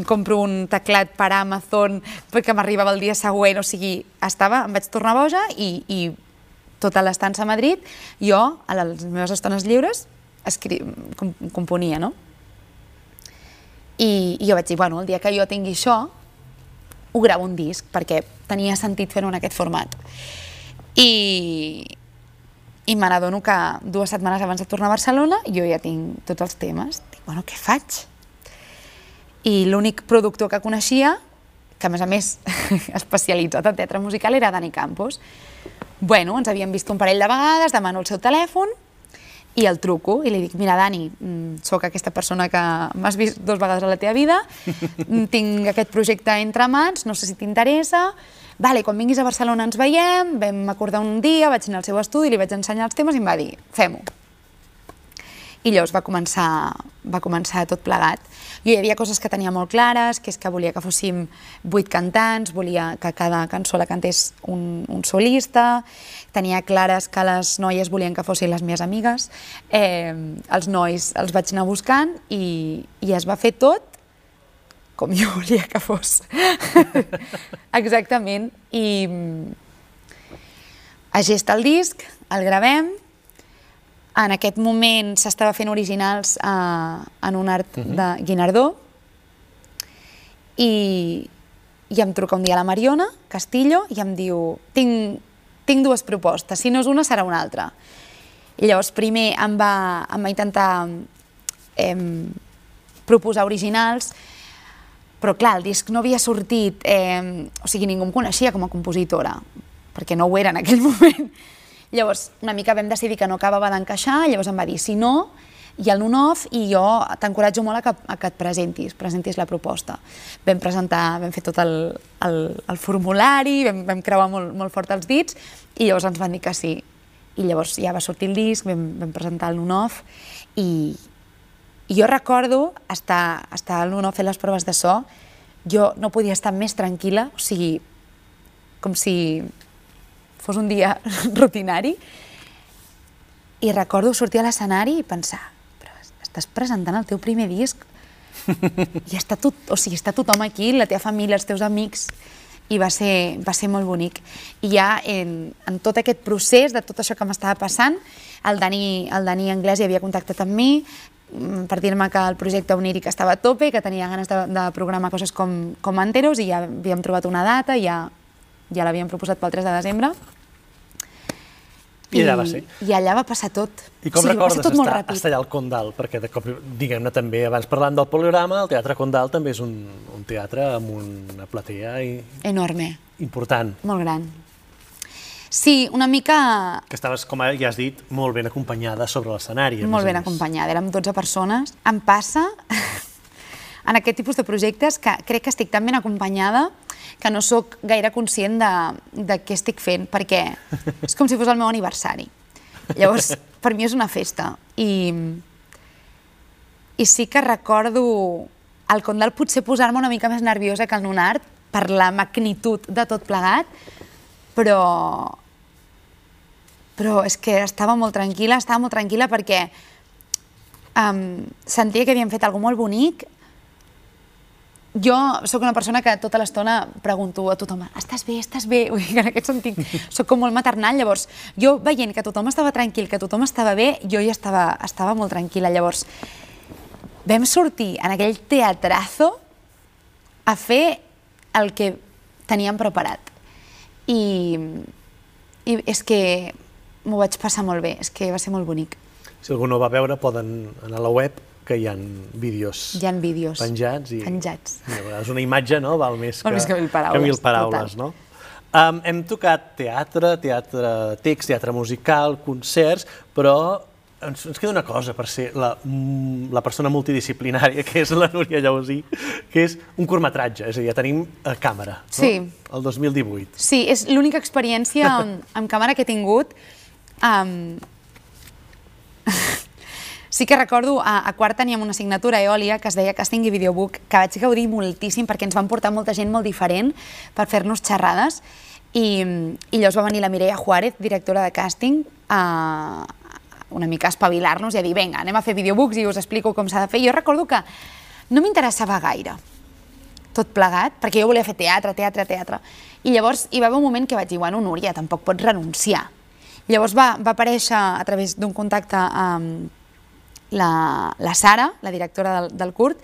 compro un teclat per Amazon perquè m'arribava el dia següent, o sigui, estava, em vaig tornar boja i, i tota l'estança a Madrid, jo, a les meves estones lliures, escri... componia, no? I, I jo vaig dir, bueno, el dia que jo tingui això, ho gravo un disc, perquè tenia sentit fer-ho en aquest format. I, i me n'adono que dues setmanes abans de tornar a Barcelona jo ja tinc tots els temes. Dic, bueno, què faig? I l'únic productor que coneixia, que a més a més especialitzat en teatre musical, era Dani Campos. Bueno, ens havíem vist un parell de vegades, demano el seu telèfon, i el truco i li dic, mira Dani, mm, sóc aquesta persona que m'has vist dos vegades a la teva vida, mm, tinc aquest projecte entre mans, no sé si t'interessa, vale, quan vinguis a Barcelona ens veiem, vam acordar un dia, vaig anar al seu estudi, li vaig ensenyar els temes i em va dir, fem-ho. I llavors va començar, va començar tot plegat. Jo hi havia coses que tenia molt clares, que és que volia que fóssim vuit cantants, volia que cada cançó la cantés un, un solista, tenia clares que les noies volien que fossin les meves amigues, eh, els nois els vaig anar buscant i, i es va fer tot com jo volia que fos. Exactament. I a gesta el disc, el gravem, en aquest moment s'estava fent originals eh, en un art uh -huh. de Guinardó i, i em truca un dia la Mariona Castillo i em diu tinc tinc dues propostes, si no és una serà una altra. I llavors primer em va, em va intentar eh, proposar originals, però clar, el disc no havia sortit, eh, o sigui, ningú em coneixia com a compositora, perquè no ho era en aquell moment. Llavors, una mica vam decidir que no acabava d'encaixar, llavors em va dir, si no, i el on-off i jo t'encoratjo molt a que, a que et presentis, presentis la proposta. Vam presentar, vam fer tot el, el, el formulari, vam, vam creuar molt, molt fort els dits i llavors ens van dir que sí. I llavors ja va sortir el disc, vam, vam presentar el on-off i, I jo recordo estar, estar a l'UNO fent les proves de so, jo no podia estar més tranquil·la, o sigui, com si fos un dia rutinari, i recordo sortir a l'escenari i pensar, però estàs presentant el teu primer disc i està, tot, o sigui, està tothom aquí, la teva família, els teus amics, i va ser, va ser molt bonic. I ja en, en tot aquest procés de tot això que m'estava passant, el Dani, el Dani Anglès ja havia contactat amb mi per dir-me que el projecte Oníric estava a tope, que tenia ganes de, de programar coses com, com Anteros i ja havíem trobat una data, ja, ja l'havíem proposat pel 3 de desembre i allà va ser. I allà va passar tot. I com o sigui, recordes tot estar, estar allà al Condal? Perquè, de cop, diguem-ne també, abans parlant del poligrama, el Teatre Condal també és un, un teatre amb una platea i... Enorme. Important. Molt gran. Sí, una mica... Que estaves, com ja has dit, molt ben acompanyada sobre l'escenari. Molt ben acompanyada, érem 12 persones. Em passa, en aquest tipus de projectes, que crec que estic tan ben acompanyada que no sóc gaire conscient de, de què estic fent, perquè és com si fos el meu aniversari. Llavors, per mi és una festa. I, i sí que recordo al Condal potser posar-me una mica més nerviosa que el Nunart per la magnitud de tot plegat, però, però és que estava molt tranquil·la, estava molt tranquil·la perquè um, sentia que havíem fet alguna molt bonic, jo sóc una persona que tota l'estona pregunto a tothom, estàs bé, estàs bé? Que en aquest sentit sóc com molt maternal, llavors jo veient que tothom estava tranquil, que tothom estava bé, jo ja estava, estava molt tranquil·la. Llavors vam sortir en aquell teatrazo a fer el que teníem preparat. I, i és que m'ho vaig passar molt bé, és que va ser molt bonic. Si algú no va veure, poden anar a la web que hi ha vídeos, hi ha vídeos penjats. I, penjats. És una imatge, no? Val més que, més que mil paraules. Que mil paraules no? Um, hem tocat teatre, teatre text, teatre musical, concerts, però ens, ens queda una cosa per ser la, mm, la persona multidisciplinària que és la Núria Llausí, que és un curtmetratge, és a dir, ja tenim a càmera, no? sí. el 2018. Sí, és l'única experiència amb, amb càmera que he tingut. Um, Sí que recordo, a, a quart teníem una assignatura eòlia que es deia Casting i Videobook, que vaig gaudir moltíssim perquè ens van portar molta gent molt diferent per fer-nos xerrades i, i llavors va venir la Mireia Juárez, directora de càsting, a, una mica espavilar-nos i a dir, vinga, anem a fer videobooks i us explico com s'ha de fer. Jo recordo que no m'interessava gaire tot plegat, perquè jo volia fer teatre, teatre, teatre. I llavors hi va haver un moment que vaig dir, bueno, Núria, tampoc pots renunciar. Llavors va, va aparèixer a través d'un contacte amb la, la Sara, la directora del, del curt,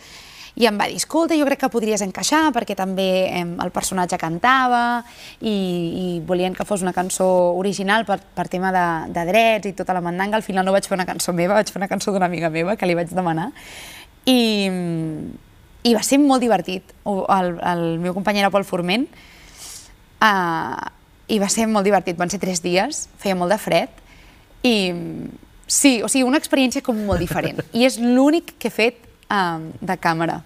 i em va dir, escolta, jo crec que podries encaixar perquè també eh, el personatge cantava i, i volien que fos una cançó original per, per tema de, de drets i tota la mandanga. Al final no vaig fer una cançó meva, vaig fer una cançó d'una amiga meva que li vaig demanar. I, i va ser molt divertit. El, el meu company era Pol Forment uh, i va ser molt divertit. Van ser tres dies, feia molt de fred i Sí, o sigui, una experiència com molt diferent. I és l'únic que he fet um, de càmera.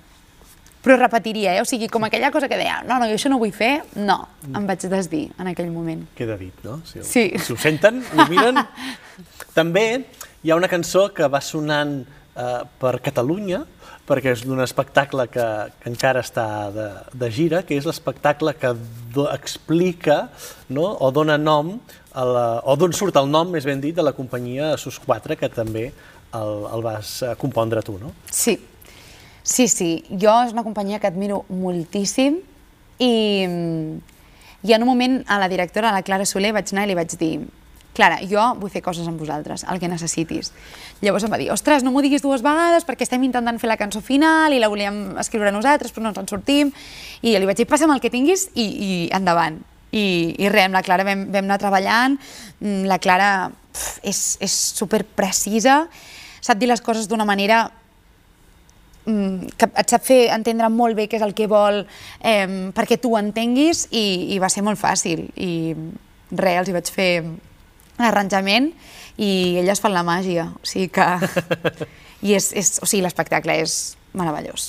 Però repetiria, eh? O sigui, com aquella cosa que deia, no, no, jo això no vull fer, no, em vaig desdir en aquell moment. Queda dit, no? Si, ho, sí. Si ho senten, ho miren. També hi ha una cançó que va sonant eh, per Catalunya, perquè és d'un espectacle que, que encara està de, de gira, que és l'espectacle que do, explica no? o dona nom, a la, o d'on surt el nom, més ben dit, de la companyia Sus 4, que també el, el vas eh, compondre tu, no? Sí, sí, sí. Jo és una companyia que admiro moltíssim i, i en un moment a la directora, a la Clara Soler, vaig anar i li vaig dir Clara, jo vull fer coses amb vosaltres, el que necessitis. Llavors em va dir, ostres, no m'ho diguis dues vegades perquè estem intentant fer la cançó final i la volíem escriure nosaltres però no ens en sortim. I li vaig dir, passa'm el que tinguis i, i endavant. I, i res, amb la Clara vam, vam anar treballant, mm, la Clara pf, és, és super precisa, sap dir les coses d'una manera mm, que et sap fer entendre molt bé què és el que vol eh, perquè tu ho entenguis i, i va ser molt fàcil i res, els hi vaig fer l'arranjament i elles fan la màgia, o sigui que... I és, és, o sigui, l'espectacle és meravellós,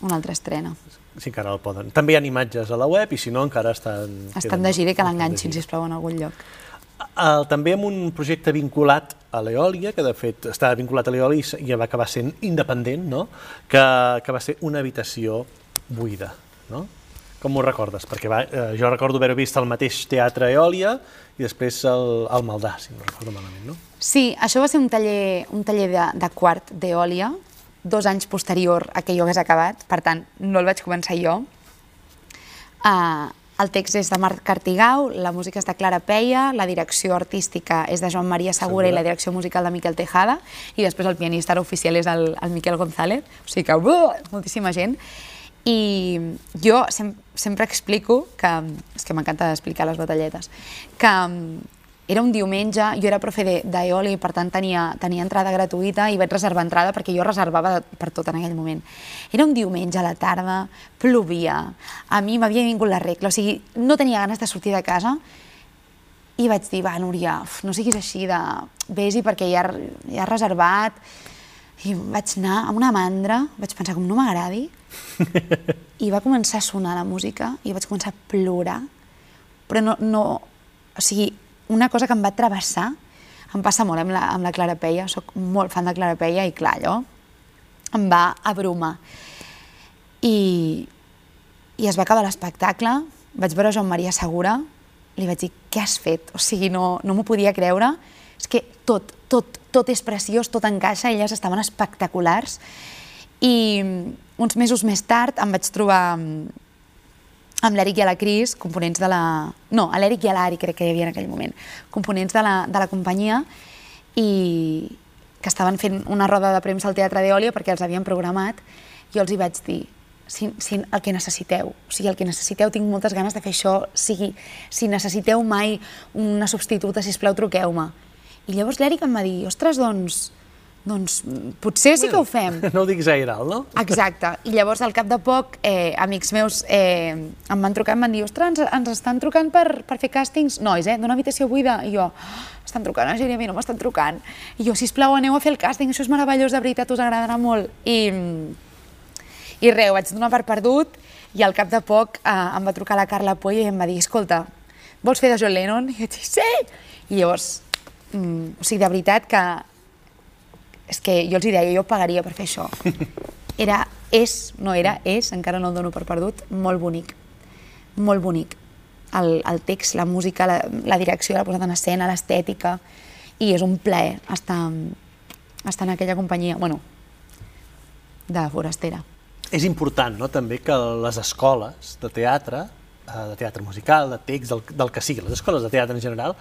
una altra estrena. Sí, encara el poden. També hi ha imatges a la web i si no encara estan... Estan de gira i que l'enganxin, sisplau, en algun lloc. El, també amb un projecte vinculat a l'Eòlia, que de fet estava vinculat a l'Eòlia i va acabar sent independent, no? que, que va ser una habitació buida. No? Com ho recordes? Perquè va, eh, jo recordo haver vist al mateix teatre Eòlia i després el, el Maldà, si no recordo malament, no? Sí, això va ser un taller, un taller de, de quart d'Eòlia, dos anys posterior a que jo hagués acabat, per tant, no el vaig començar jo. Uh, el text és de Marc Artigau, la música és de Clara Peia, la direcció artística és de Joan Maria Segura, Segura. i la direcció musical de Miquel Tejada, i després el pianista oficial és el, el Miquel González, o sigui que uh, moltíssima gent. I jo sem sempre explico, que és que m'encanta explicar les batalletes, que era un diumenge, jo era profe d'Eoli i per tant tenia, tenia entrada gratuïta i vaig reservar entrada perquè jo reservava per tot en aquell moment. Era un diumenge a la tarda, plovia, a mi m'havia vingut la regla, o sigui, no tenia ganes de sortir de casa i vaig dir, va, Núria, no siguis així de... Vés-hi perquè ja, ja has reservat. I vaig anar amb una mandra, vaig pensar, com no m'agradi, i va començar a sonar la música i vaig començar a plorar, però no, no, o sigui, una cosa que em va travessar, em passa molt amb la, amb la Clara Peia, sóc molt fan de Clara Peia i clar, allò em va abrumar. I, i es va acabar l'espectacle, vaig veure Joan Maria Segura, li vaig dir, què has fet? O sigui, no, no m'ho podia creure. És que tot, tot, tot és preciós, tot encaixa, elles estaven espectaculars. I uns mesos més tard em vaig trobar amb l'Eric i la Cris, components de la... No, l'Eric i l'Ari crec que hi havia en aquell moment, components de la, de la companyia i que estaven fent una roda de premsa al Teatre d'Eòlia perquè els havien programat, jo els hi vaig dir si, si, el que necessiteu, o sigui, el que necessiteu, tinc moltes ganes de fer això, sigui, si necessiteu mai una substituta, si plau truqueu-me. I llavors l'Eric em va dir, ostres, doncs, doncs potser sí que ho fem. No ho diguis gaire alt, no? Exacte. I llavors, al cap de poc, eh, amics meus eh, em van trucar i em van dir ostres, ens, ens estan trucant per, per fer càstings nois, eh, d'una habitació buida. I jo, estan trucant a a mi no m'estan trucant. I jo, sisplau, aneu a fer el càsting, això és meravellós, de veritat, us agradarà molt. I, i res, ho vaig donar per perdut i al cap de poc eh, em va trucar la Carla Puy i em va dir, escolta, vols fer de John Lennon? I jo vaig dir, sí! I llavors, mm, o sigui, de veritat que és que jo els deia, jo pagaria per fer això. Era, és, no era, és, encara no el dono per perdut, molt bonic. Molt bonic. El, el text, la música, la, la direcció, la posada en escena, l'estètica, i és un plaer estar, estar en aquella companyia, bueno, de forastera. És important, no?, també que les escoles de teatre, eh, de teatre musical, de text, del, del que sigui, les escoles de teatre en general,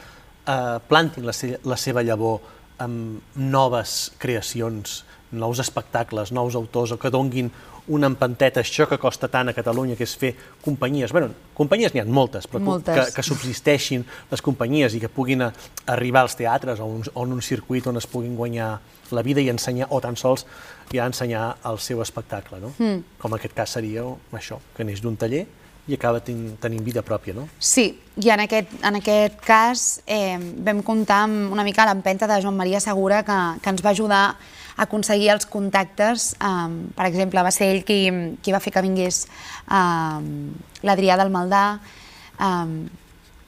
eh, plantin la, se la seva llavor amb noves creacions, nous espectacles, nous autors, o que donguin una empanteta, això que costa tant a Catalunya, que és fer companyies, bueno, companyies n'hi ha moltes, però moltes. Que, que subsisteixin les companyies i que puguin a, arribar als teatres o un, o en un circuit on es puguin guanyar la vida i ensenyar, o tan sols ja ensenyar el seu espectacle, no? Mm. Com en aquest cas seria això, que neix d'un taller i acaba ten tenint vida pròpia, no? Sí, i en aquest, en aquest cas eh, vam comptar amb una mica l'empenta de Joan Maria Segura que, que ens va ajudar a aconseguir els contactes. Eh, per exemple, va ser ell qui, qui va fer que vingués eh, l'Adrià del Maldà. Eh,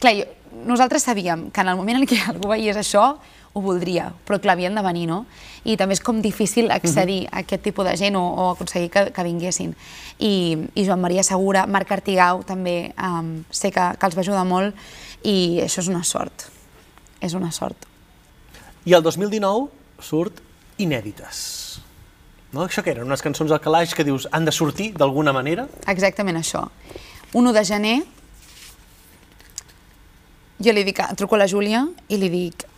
clar, jo, nosaltres sabíem que en el moment en què algú veiés això, ho voldria, però clar, havien de venir, no? I també és com difícil accedir uh -huh. a aquest tipus de gent o, o aconseguir que, que vinguessin. I, I Joan Maria Segura, Marc Artigau també um, sé que, que els va ajudar molt i això és una sort, és una sort. I el 2019 surt Inèdites. No? Això que eren? Unes cançons al calaix que dius han de sortir d'alguna manera? Exactament això. 1 de gener jo li dic, truco a la Júlia i li dic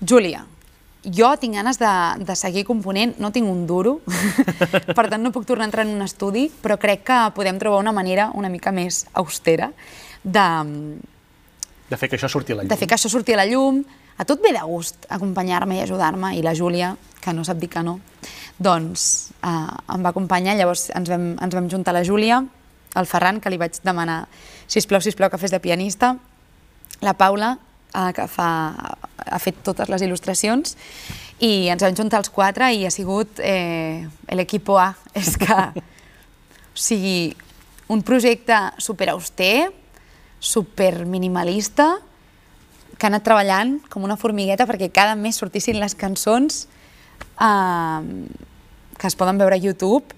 Júlia, jo tinc ganes de, de seguir component, no tinc un duro, per tant no puc tornar a entrar en un estudi, però crec que podem trobar una manera una mica més austera de... De fer que això surti a la llum. De fer que això surti a la llum. A tot ve de gust acompanyar-me i ajudar-me, i la Júlia, que no sap dir que no, doncs eh, em va acompanyar, llavors ens vam, ens vam juntar la Júlia, el Ferran, que li vaig demanar, sisplau, sisplau, que fes de pianista, la Paula, eh, que fa, ha fet totes les il·lustracions i ens vam juntar els quatre i ha sigut eh, l'equipo A. És que, o sigui, un projecte super auster, super minimalista, que ha anat treballant com una formigueta perquè cada mes sortissin les cançons eh, que es poden veure a YouTube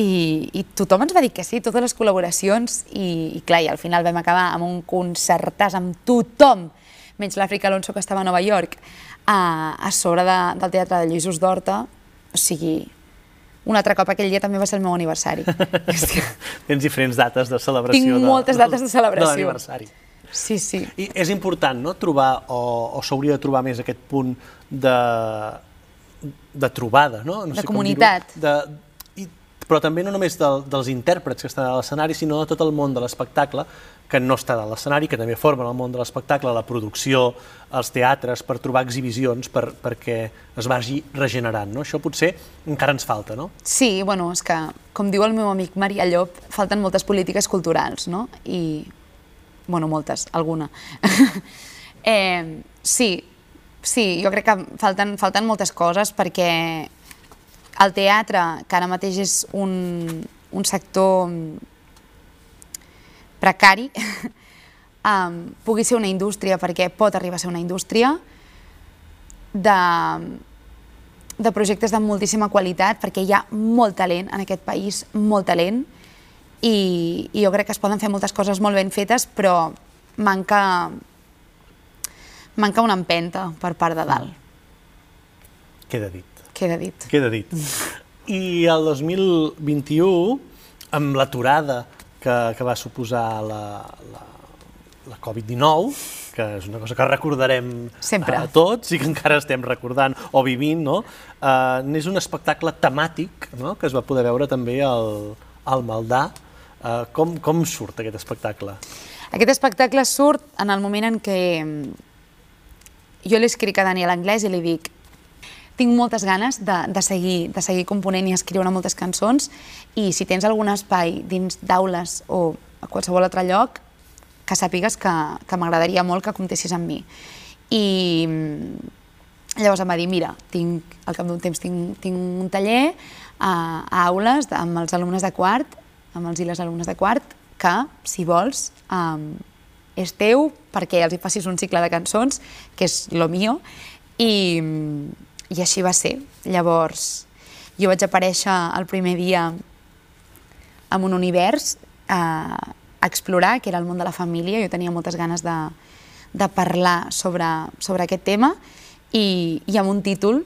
i, i tothom ens va dir que sí, totes les col·laboracions i, i clar, i al final vam acabar amb un concertàs amb tothom, menys l'Àfrica Alonso que estava a Nova York, a, a sobre de, del Teatre de Lluís d'Horta, o sigui, un altre cop aquell dia també va ser el meu aniversari. Tens diferents dates de celebració. Tinc de, moltes dates de celebració. De l'aniversari. Sí, sí. I és important, no?, trobar, o, o s'hauria de trobar més aquest punt de, de trobada, no? no de sé comunitat. De, i, però també no només de, dels intèrprets que estan a l'escenari, sinó de tot el món de l'espectacle, que no està a l'escenari, que també formen el món de l'espectacle, la producció, els teatres, per trobar exhibicions, per, perquè es vagi regenerant. No? Això potser encara ens falta, no? Sí, bueno, és que, com diu el meu amic Maria Llop, falten moltes polítiques culturals, no? I bueno, moltes, alguna. eh, sí, sí, jo crec que falten, falten moltes coses perquè el teatre, que ara mateix és un, un sector precari, um, pugui ser una indústria, perquè pot arribar a ser una indústria, de, de projectes de moltíssima qualitat, perquè hi ha molt talent en aquest país, molt talent, i, i jo crec que es poden fer moltes coses molt ben fetes, però manca, manca una empenta per part de dalt. Queda dit. Queda dit. Queda dit. I el 2021, amb l'aturada que, que va suposar la, la, la Covid-19, que és una cosa que recordarem Sempre. a tots i que encara estem recordant o vivint, no? Uh, és un espectacle temàtic no? que es va poder veure també al, al Maldà, Uh, com, com surt aquest espectacle? Aquest espectacle surt en el moment en què mm, jo li escric a Daniel Anglès i li dic tinc moltes ganes de, de, seguir, de seguir component i escriure moltes cançons i si tens algun espai dins d'aules o a qualsevol altre lloc, que sàpigues que, que m'agradaria molt que comptessis amb mi. I mm, llavors em va dir, mira, tinc, al cap d'un temps tinc, tinc un taller a, a aules amb els alumnes de quart amb els i les alumnes de quart, que, si vols, um, és teu perquè els hi facis un cicle de cançons, que és lo mío, i, i així va ser. Llavors, jo vaig aparèixer el primer dia en un univers eh, a explorar, que era el món de la família. Jo tenia moltes ganes de, de parlar sobre, sobre aquest tema i, i amb un títol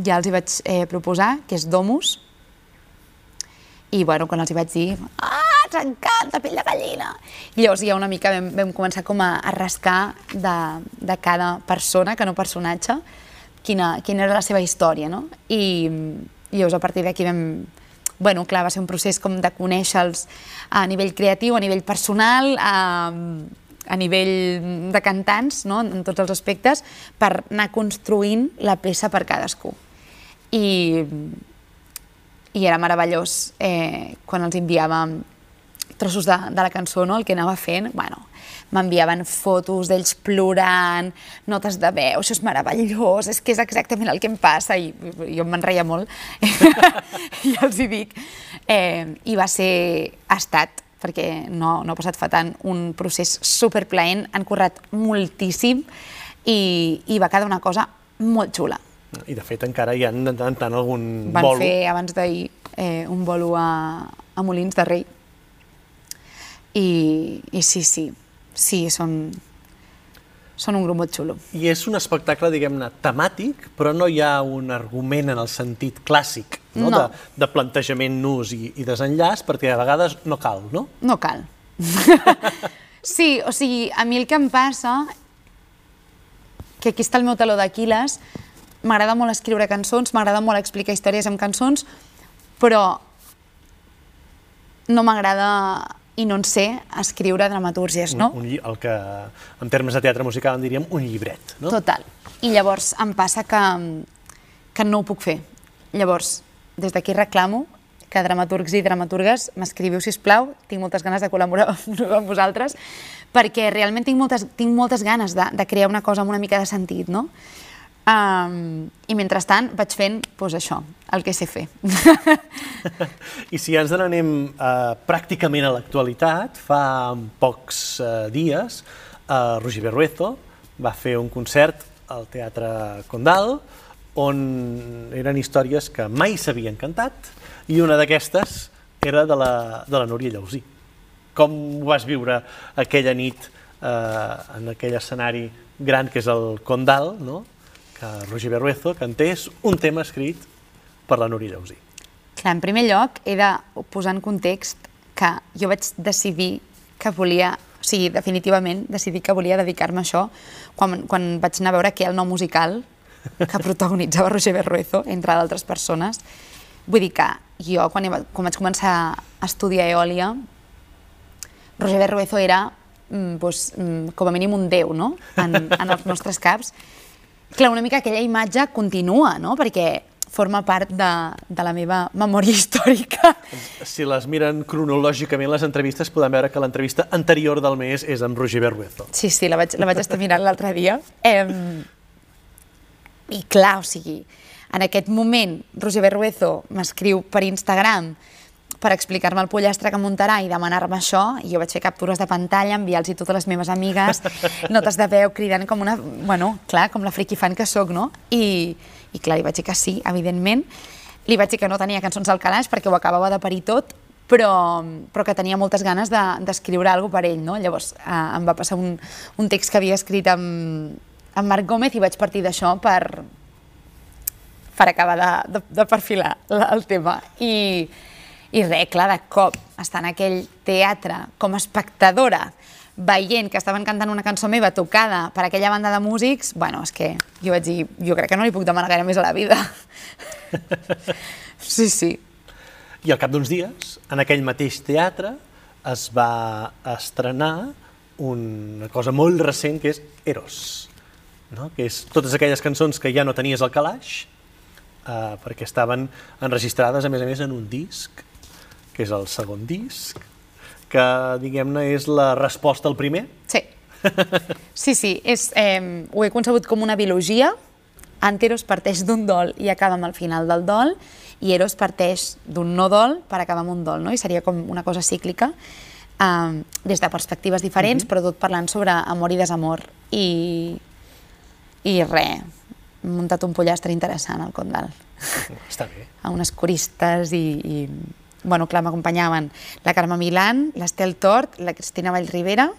ja els hi vaig eh, proposar, que és Domus, i bueno, quan els hi vaig dir, ah, ens encanta, pell de gallina. I llavors ja una mica vam, vam començar com a, a rascar de, de cada persona, que no personatge, quina, quina era la seva història, no? I, i llavors a partir d'aquí vam, bueno, clar, va ser un procés com de conèixer-los a nivell creatiu, a nivell personal, a, a nivell de cantants, no? en tots els aspectes, per anar construint la peça per cadascú. I, i era meravellós eh, quan els enviàvem trossos de, de la cançó, no? el que anava fent, bueno, m'enviaven fotos d'ells plorant, notes de veu, això és meravellós, és que és exactament el que em passa, i, jo me'n reia molt, i els hi dic. Eh, I va ser, ha estat, perquè no, no ha passat fa tant, un procés superplaent, han currat moltíssim i, i va quedar una cosa molt xula. I de fet encara hi ha de tant tant algun Van bolo. Van fer abans d'ahir eh, un bolo a, a Molins de Rei. I, I sí, sí, sí, són, són un grup molt xulo. I és un espectacle, diguem-ne, temàtic, però no hi ha un argument en el sentit clàssic, no? No. De, de plantejament nus i, i desenllaç, perquè a vegades no cal, no? No cal. sí, o sigui, a mi el que em passa, que aquí està el meu taló d'Aquiles, m'agrada molt escriure cançons, m'agrada molt explicar històries amb cançons, però no m'agrada i no en sé escriure dramatúrgies, no? Un, un, el que en termes de teatre musical en diríem un llibret, no? Total. I llavors em passa que, que no ho puc fer. Llavors, des d'aquí reclamo que dramaturgs i dramaturgues m'escriviu, si plau, tinc moltes ganes de col·laborar amb vosaltres, perquè realment tinc moltes, tinc moltes ganes de, de crear una cosa amb una mica de sentit, no? Um, I mentrestant vaig fent pues, això, el que sé fer. I si ens n'anem uh, pràcticament a l'actualitat, fa pocs uh, dies uh, Roger Berruezo va fer un concert al Teatre Condal on eren històries que mai s'havien cantat i una d'aquestes era de la, de la Núria Llausí. Com ho vas viure aquella nit eh, en aquell escenari gran que és el Condal, no? Que Roger Berruezo cantés un tema escrit per la Núria Llausí. Clar, en primer lloc, he de posar en context que jo vaig decidir que volia, o sigui, definitivament decidir que volia dedicar-me a això quan, quan vaig anar a veure que el nou musical que protagonitzava Roger Berruezo, entre d'altres persones. Vull dir que jo, quan, quan vaig començar a estudiar eòlia, Roger Berruezo era mm, pues, mm, com a mínim un déu no? en, en els nostres caps. Clar, una mica aquella imatge continua, no? perquè forma part de, de la meva memòria històrica. Si les miren cronològicament les entrevistes, podem veure que l'entrevista anterior del mes és amb Roger Berruezo. Sí, sí, la vaig, la vaig estar mirant l'altre dia. Eh, I clar, o sigui, en aquest moment Roger Berruezo m'escriu per Instagram per explicar-me el pollastre que muntarà i demanar-me això, i jo vaig fer captures de pantalla, enviar-los totes les meves amigues, notes de veu, cridant com una... Bueno, clar, com la friki fan que sóc, no? I, i clar, li vaig dir que sí, evidentment. Li vaig dir que no tenia cançons al calaix perquè ho acabava de parir tot, però, però que tenia moltes ganes d'escriure de, alguna per ell, no? Llavors eh, em va passar un, un text que havia escrit amb, amb Marc Gómez i vaig partir d'això per, per acabar de, de, de perfilar el tema. I, i res, clar, de cop, estar en aquell teatre com a espectadora, veient que estaven cantant una cançó meva tocada per aquella banda de músics, bueno, és que jo vaig dir, jo crec que no li puc demanar gaire més a la vida. sí, sí. I al cap d'uns dies, en aquell mateix teatre, es va estrenar una cosa molt recent que és Eros, no? que és totes aquelles cançons que ja no tenies al calaix, eh, perquè estaven enregistrades, a més a més, en un disc, que és el segon disc, que, diguem-ne, és la resposta al primer. Sí. Sí, sí, és, eh, ho he concebut com una biologia. Anteros parteix d'un dol i acaba amb el final del dol, i Eros parteix d'un no dol per acabar amb un dol, no? i seria com una cosa cíclica, eh, des de perspectives diferents, uh -huh. però tot parlant sobre amor i desamor. I, i res, muntat un pollastre interessant al Condal. Està bé. A unes coristes i, i bueno, clar, m'acompanyaven la Carme Milán, l'Estel Tort, la Cristina Vallribera,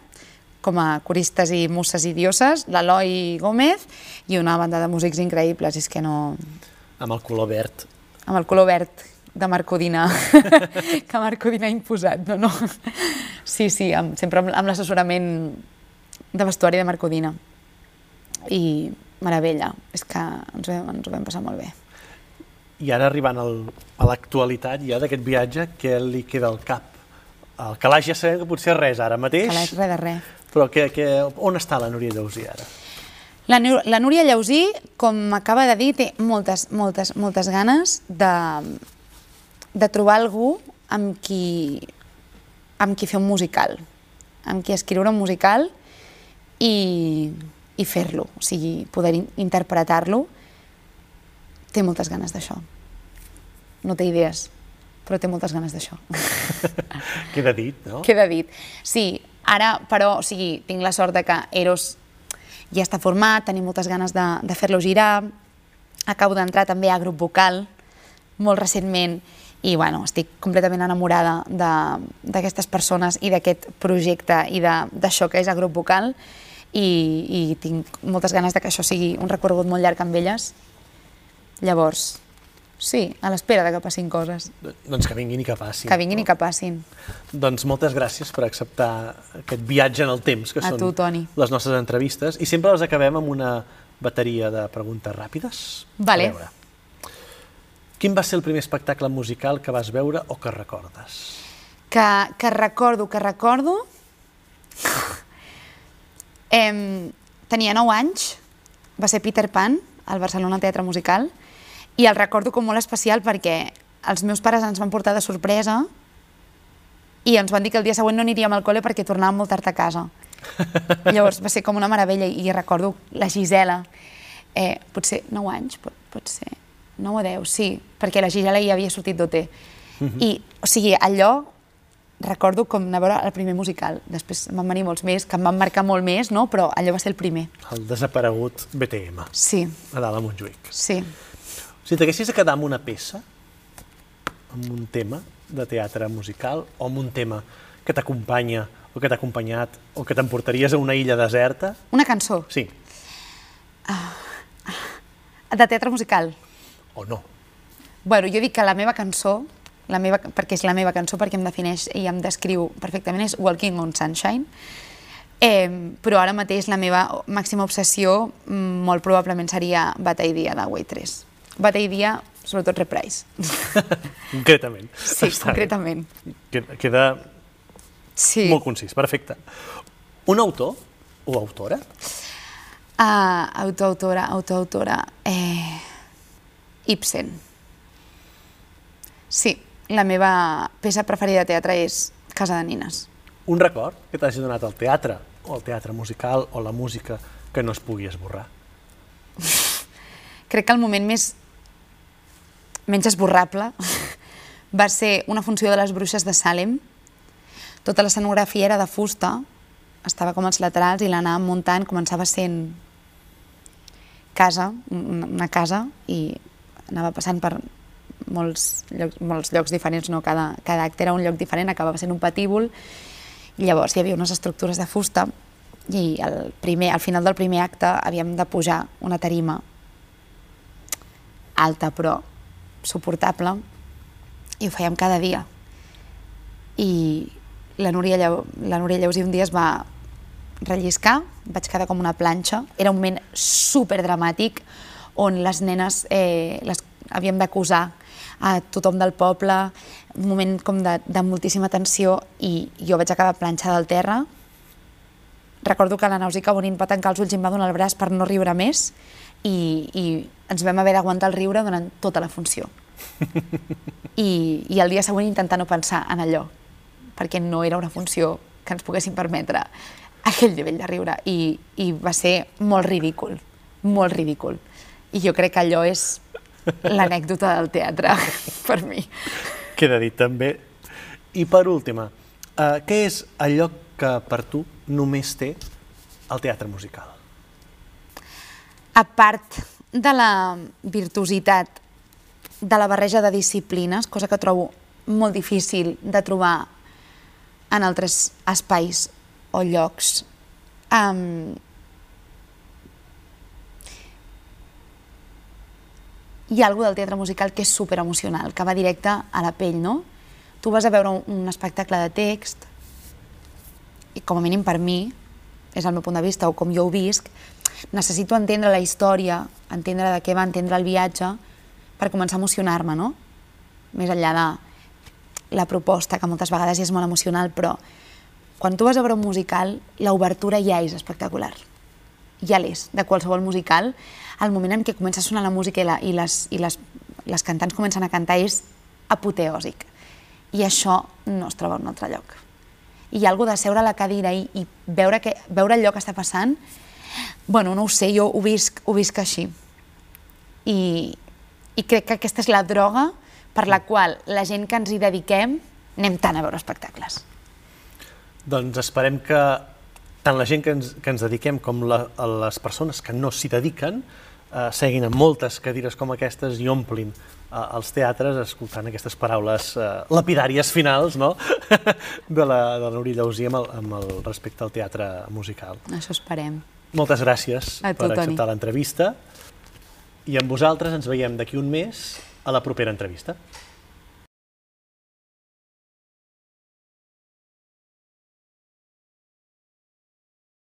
com a coristes i musses i dioses, l'Eloi Gómez i una banda de músics increïbles, és que no... Amb el color verd. Amb el color verd de Marcodina, que Marcodina ha imposat, no, no. Sí, sí, amb, sempre amb, amb l'assessorament de vestuari de Marcodina. I meravella, és que ens ho, ens ho vam passar molt bé. I ara arribant al, a l'actualitat ja d'aquest viatge, què li queda al cap? El calaix ja sabem que potser res ara mateix. Calaix res de res. Però que, que, on està la Núria Llausí ara? La, la Núria Llausí, com acaba de dir, té moltes, moltes, moltes ganes de, de trobar algú amb qui, amb qui fer un musical, amb qui escriure un musical i, i fer-lo, o sigui, poder interpretar-lo té moltes ganes d'això. No té idees, però té moltes ganes d'això. Queda dit, no? Queda dit. Sí, ara, però, o sigui, tinc la sort de que Eros ja està format, tenim moltes ganes de, de fer-lo girar, acabo d'entrar també a grup vocal, molt recentment, i bueno, estic completament enamorada d'aquestes persones i d'aquest projecte i d'això que és a grup vocal i, i tinc moltes ganes de que això sigui un recorregut molt llarg amb elles Llavors, sí, a l'espera de que passin coses. Doncs que vinguin i que passin. Que vinguin no? i que passin. Doncs moltes gràcies per acceptar aquest viatge en el temps, que a són tu, Toni. les nostres entrevistes. I sempre les acabem amb una bateria de preguntes ràpides. Vale. Quin va ser el primer espectacle musical que vas veure o que recordes? Que, que recordo, que recordo... em, tenia 9 anys, va ser Peter Pan, al Barcelona Teatre Musical, i el recordo com molt especial perquè els meus pares ens van portar de sorpresa i ens van dir que el dia següent no aniríem al col·le perquè tornàvem molt tard a casa. Llavors va ser com una meravella i recordo la Gisela, eh, potser 9 anys, pot, pot ser, 9 o 10, sí, perquè la Gisela ja havia sortit d'OT. Uh -huh. I, o sigui, allò recordo com anar a veure el primer musical. Després van venir molts més, que em van marcar molt més, no? però allò va ser el primer. El desaparegut BTM, Sí, a dalt a Montjuïc. sí. Si t'haguessis de quedar amb una peça, amb un tema de teatre musical, o amb un tema que t'acompanya, o que t'ha acompanyat, o que t'emportaries a una illa deserta, Una cançó sí, de teatre musical. o no. Bueno, jo dic que la meva cançó, la meva, perquè és la meva cançó, perquè em defineix i em descriu perfectament, és Walking on Sunshine, eh, però ara mateix la meva màxima obsessió mm, molt probablement seria Bata i Dia de Waitress. Bata i Dia, sobretot Reprise. Concretament. Sí, Està bé. concretament. Queda, queda Sí. molt concís, perfecte. Un autor o autora Uh, autoautora, autoautora... Eh, Ibsen. Sí, la meva peça preferida de teatre és Casa de Nines. Un record que t'hagi donat el teatre, o el teatre musical, o la música, que no es pugui esborrar. Crec que el moment més menys esborrable va ser una funció de les bruixes de Salem. Tota l'escenografia era de fusta, estava com als laterals i l'anàvem muntant, començava sent casa, una casa, i anava passant per molts llocs, molts llocs diferents, no? cada, cada acte era un lloc diferent, acabava sent un patíbul, i llavors hi havia unes estructures de fusta i al, primer, al final del primer acte havíem de pujar una tarima alta però suportable i ho fèiem cada dia. I la Núria, Llau, la Núria Llausí un dia es va relliscar, vaig quedar com una planxa, era un moment superdramàtic on les nenes eh, les havíem d'acusar a tothom del poble, un moment com de, de moltíssima tensió i jo vaig acabar planxada al terra. Recordo que la Nausica Bonin va tancar els ulls i em va donar el braç per no riure més i, i ens vam haver d'aguantar el riure durant tota la funció. I, I el dia següent intentar no pensar en allò, perquè no era una funció que ens poguessin permetre aquell nivell de riure i, i va ser molt ridícul, molt ridícul. I jo crec que allò és l'anècdota del teatre per mi. Queda dit també. I per última, uh, què és allò que per tu només té el teatre musical? A part de la virtuositat de la barreja de disciplines, cosa que trobo molt difícil de trobar en altres espais o llocs, um, hi ha alguna del teatre musical que és superemocional, que va directe a la pell, no? Tu vas a veure un, un espectacle de text i com a mínim per mi, és el meu punt de vista, o com jo ho visc, necessito entendre la història, entendre de què va entendre el viatge, per començar a emocionar-me, no? Més enllà de la proposta, que moltes vegades ja és molt emocional, però quan tu vas a veure un musical, l'obertura ja és espectacular. Ja l'és, de qualsevol musical. El moment en què comença a sonar la música i, la, i, les, i les, les cantants comencen a cantar és apoteòsic. I això no es troba en un altre lloc. I hi ha alguna de seure a la cadira i, i veure, que, veure allò que està passant, bueno, no ho sé, jo ho visc, ho visc així. I, I crec que aquesta és la droga per la qual la gent que ens hi dediquem anem tant a veure espectacles. Doncs esperem que tant la gent que ens, que ens dediquem com la, les persones que no s'hi dediquen eh, seguin amb moltes cadires com aquestes i omplin eh, els teatres escoltant aquestes paraules eh, lapidàries finals no? de la, de la Núria Llausí amb el, amb el respecte al teatre musical. Això esperem. Moltes gràcies A tu, per acceptar l'entrevista i amb vosaltres ens veiem d'aquí un mes a la propera entrevista.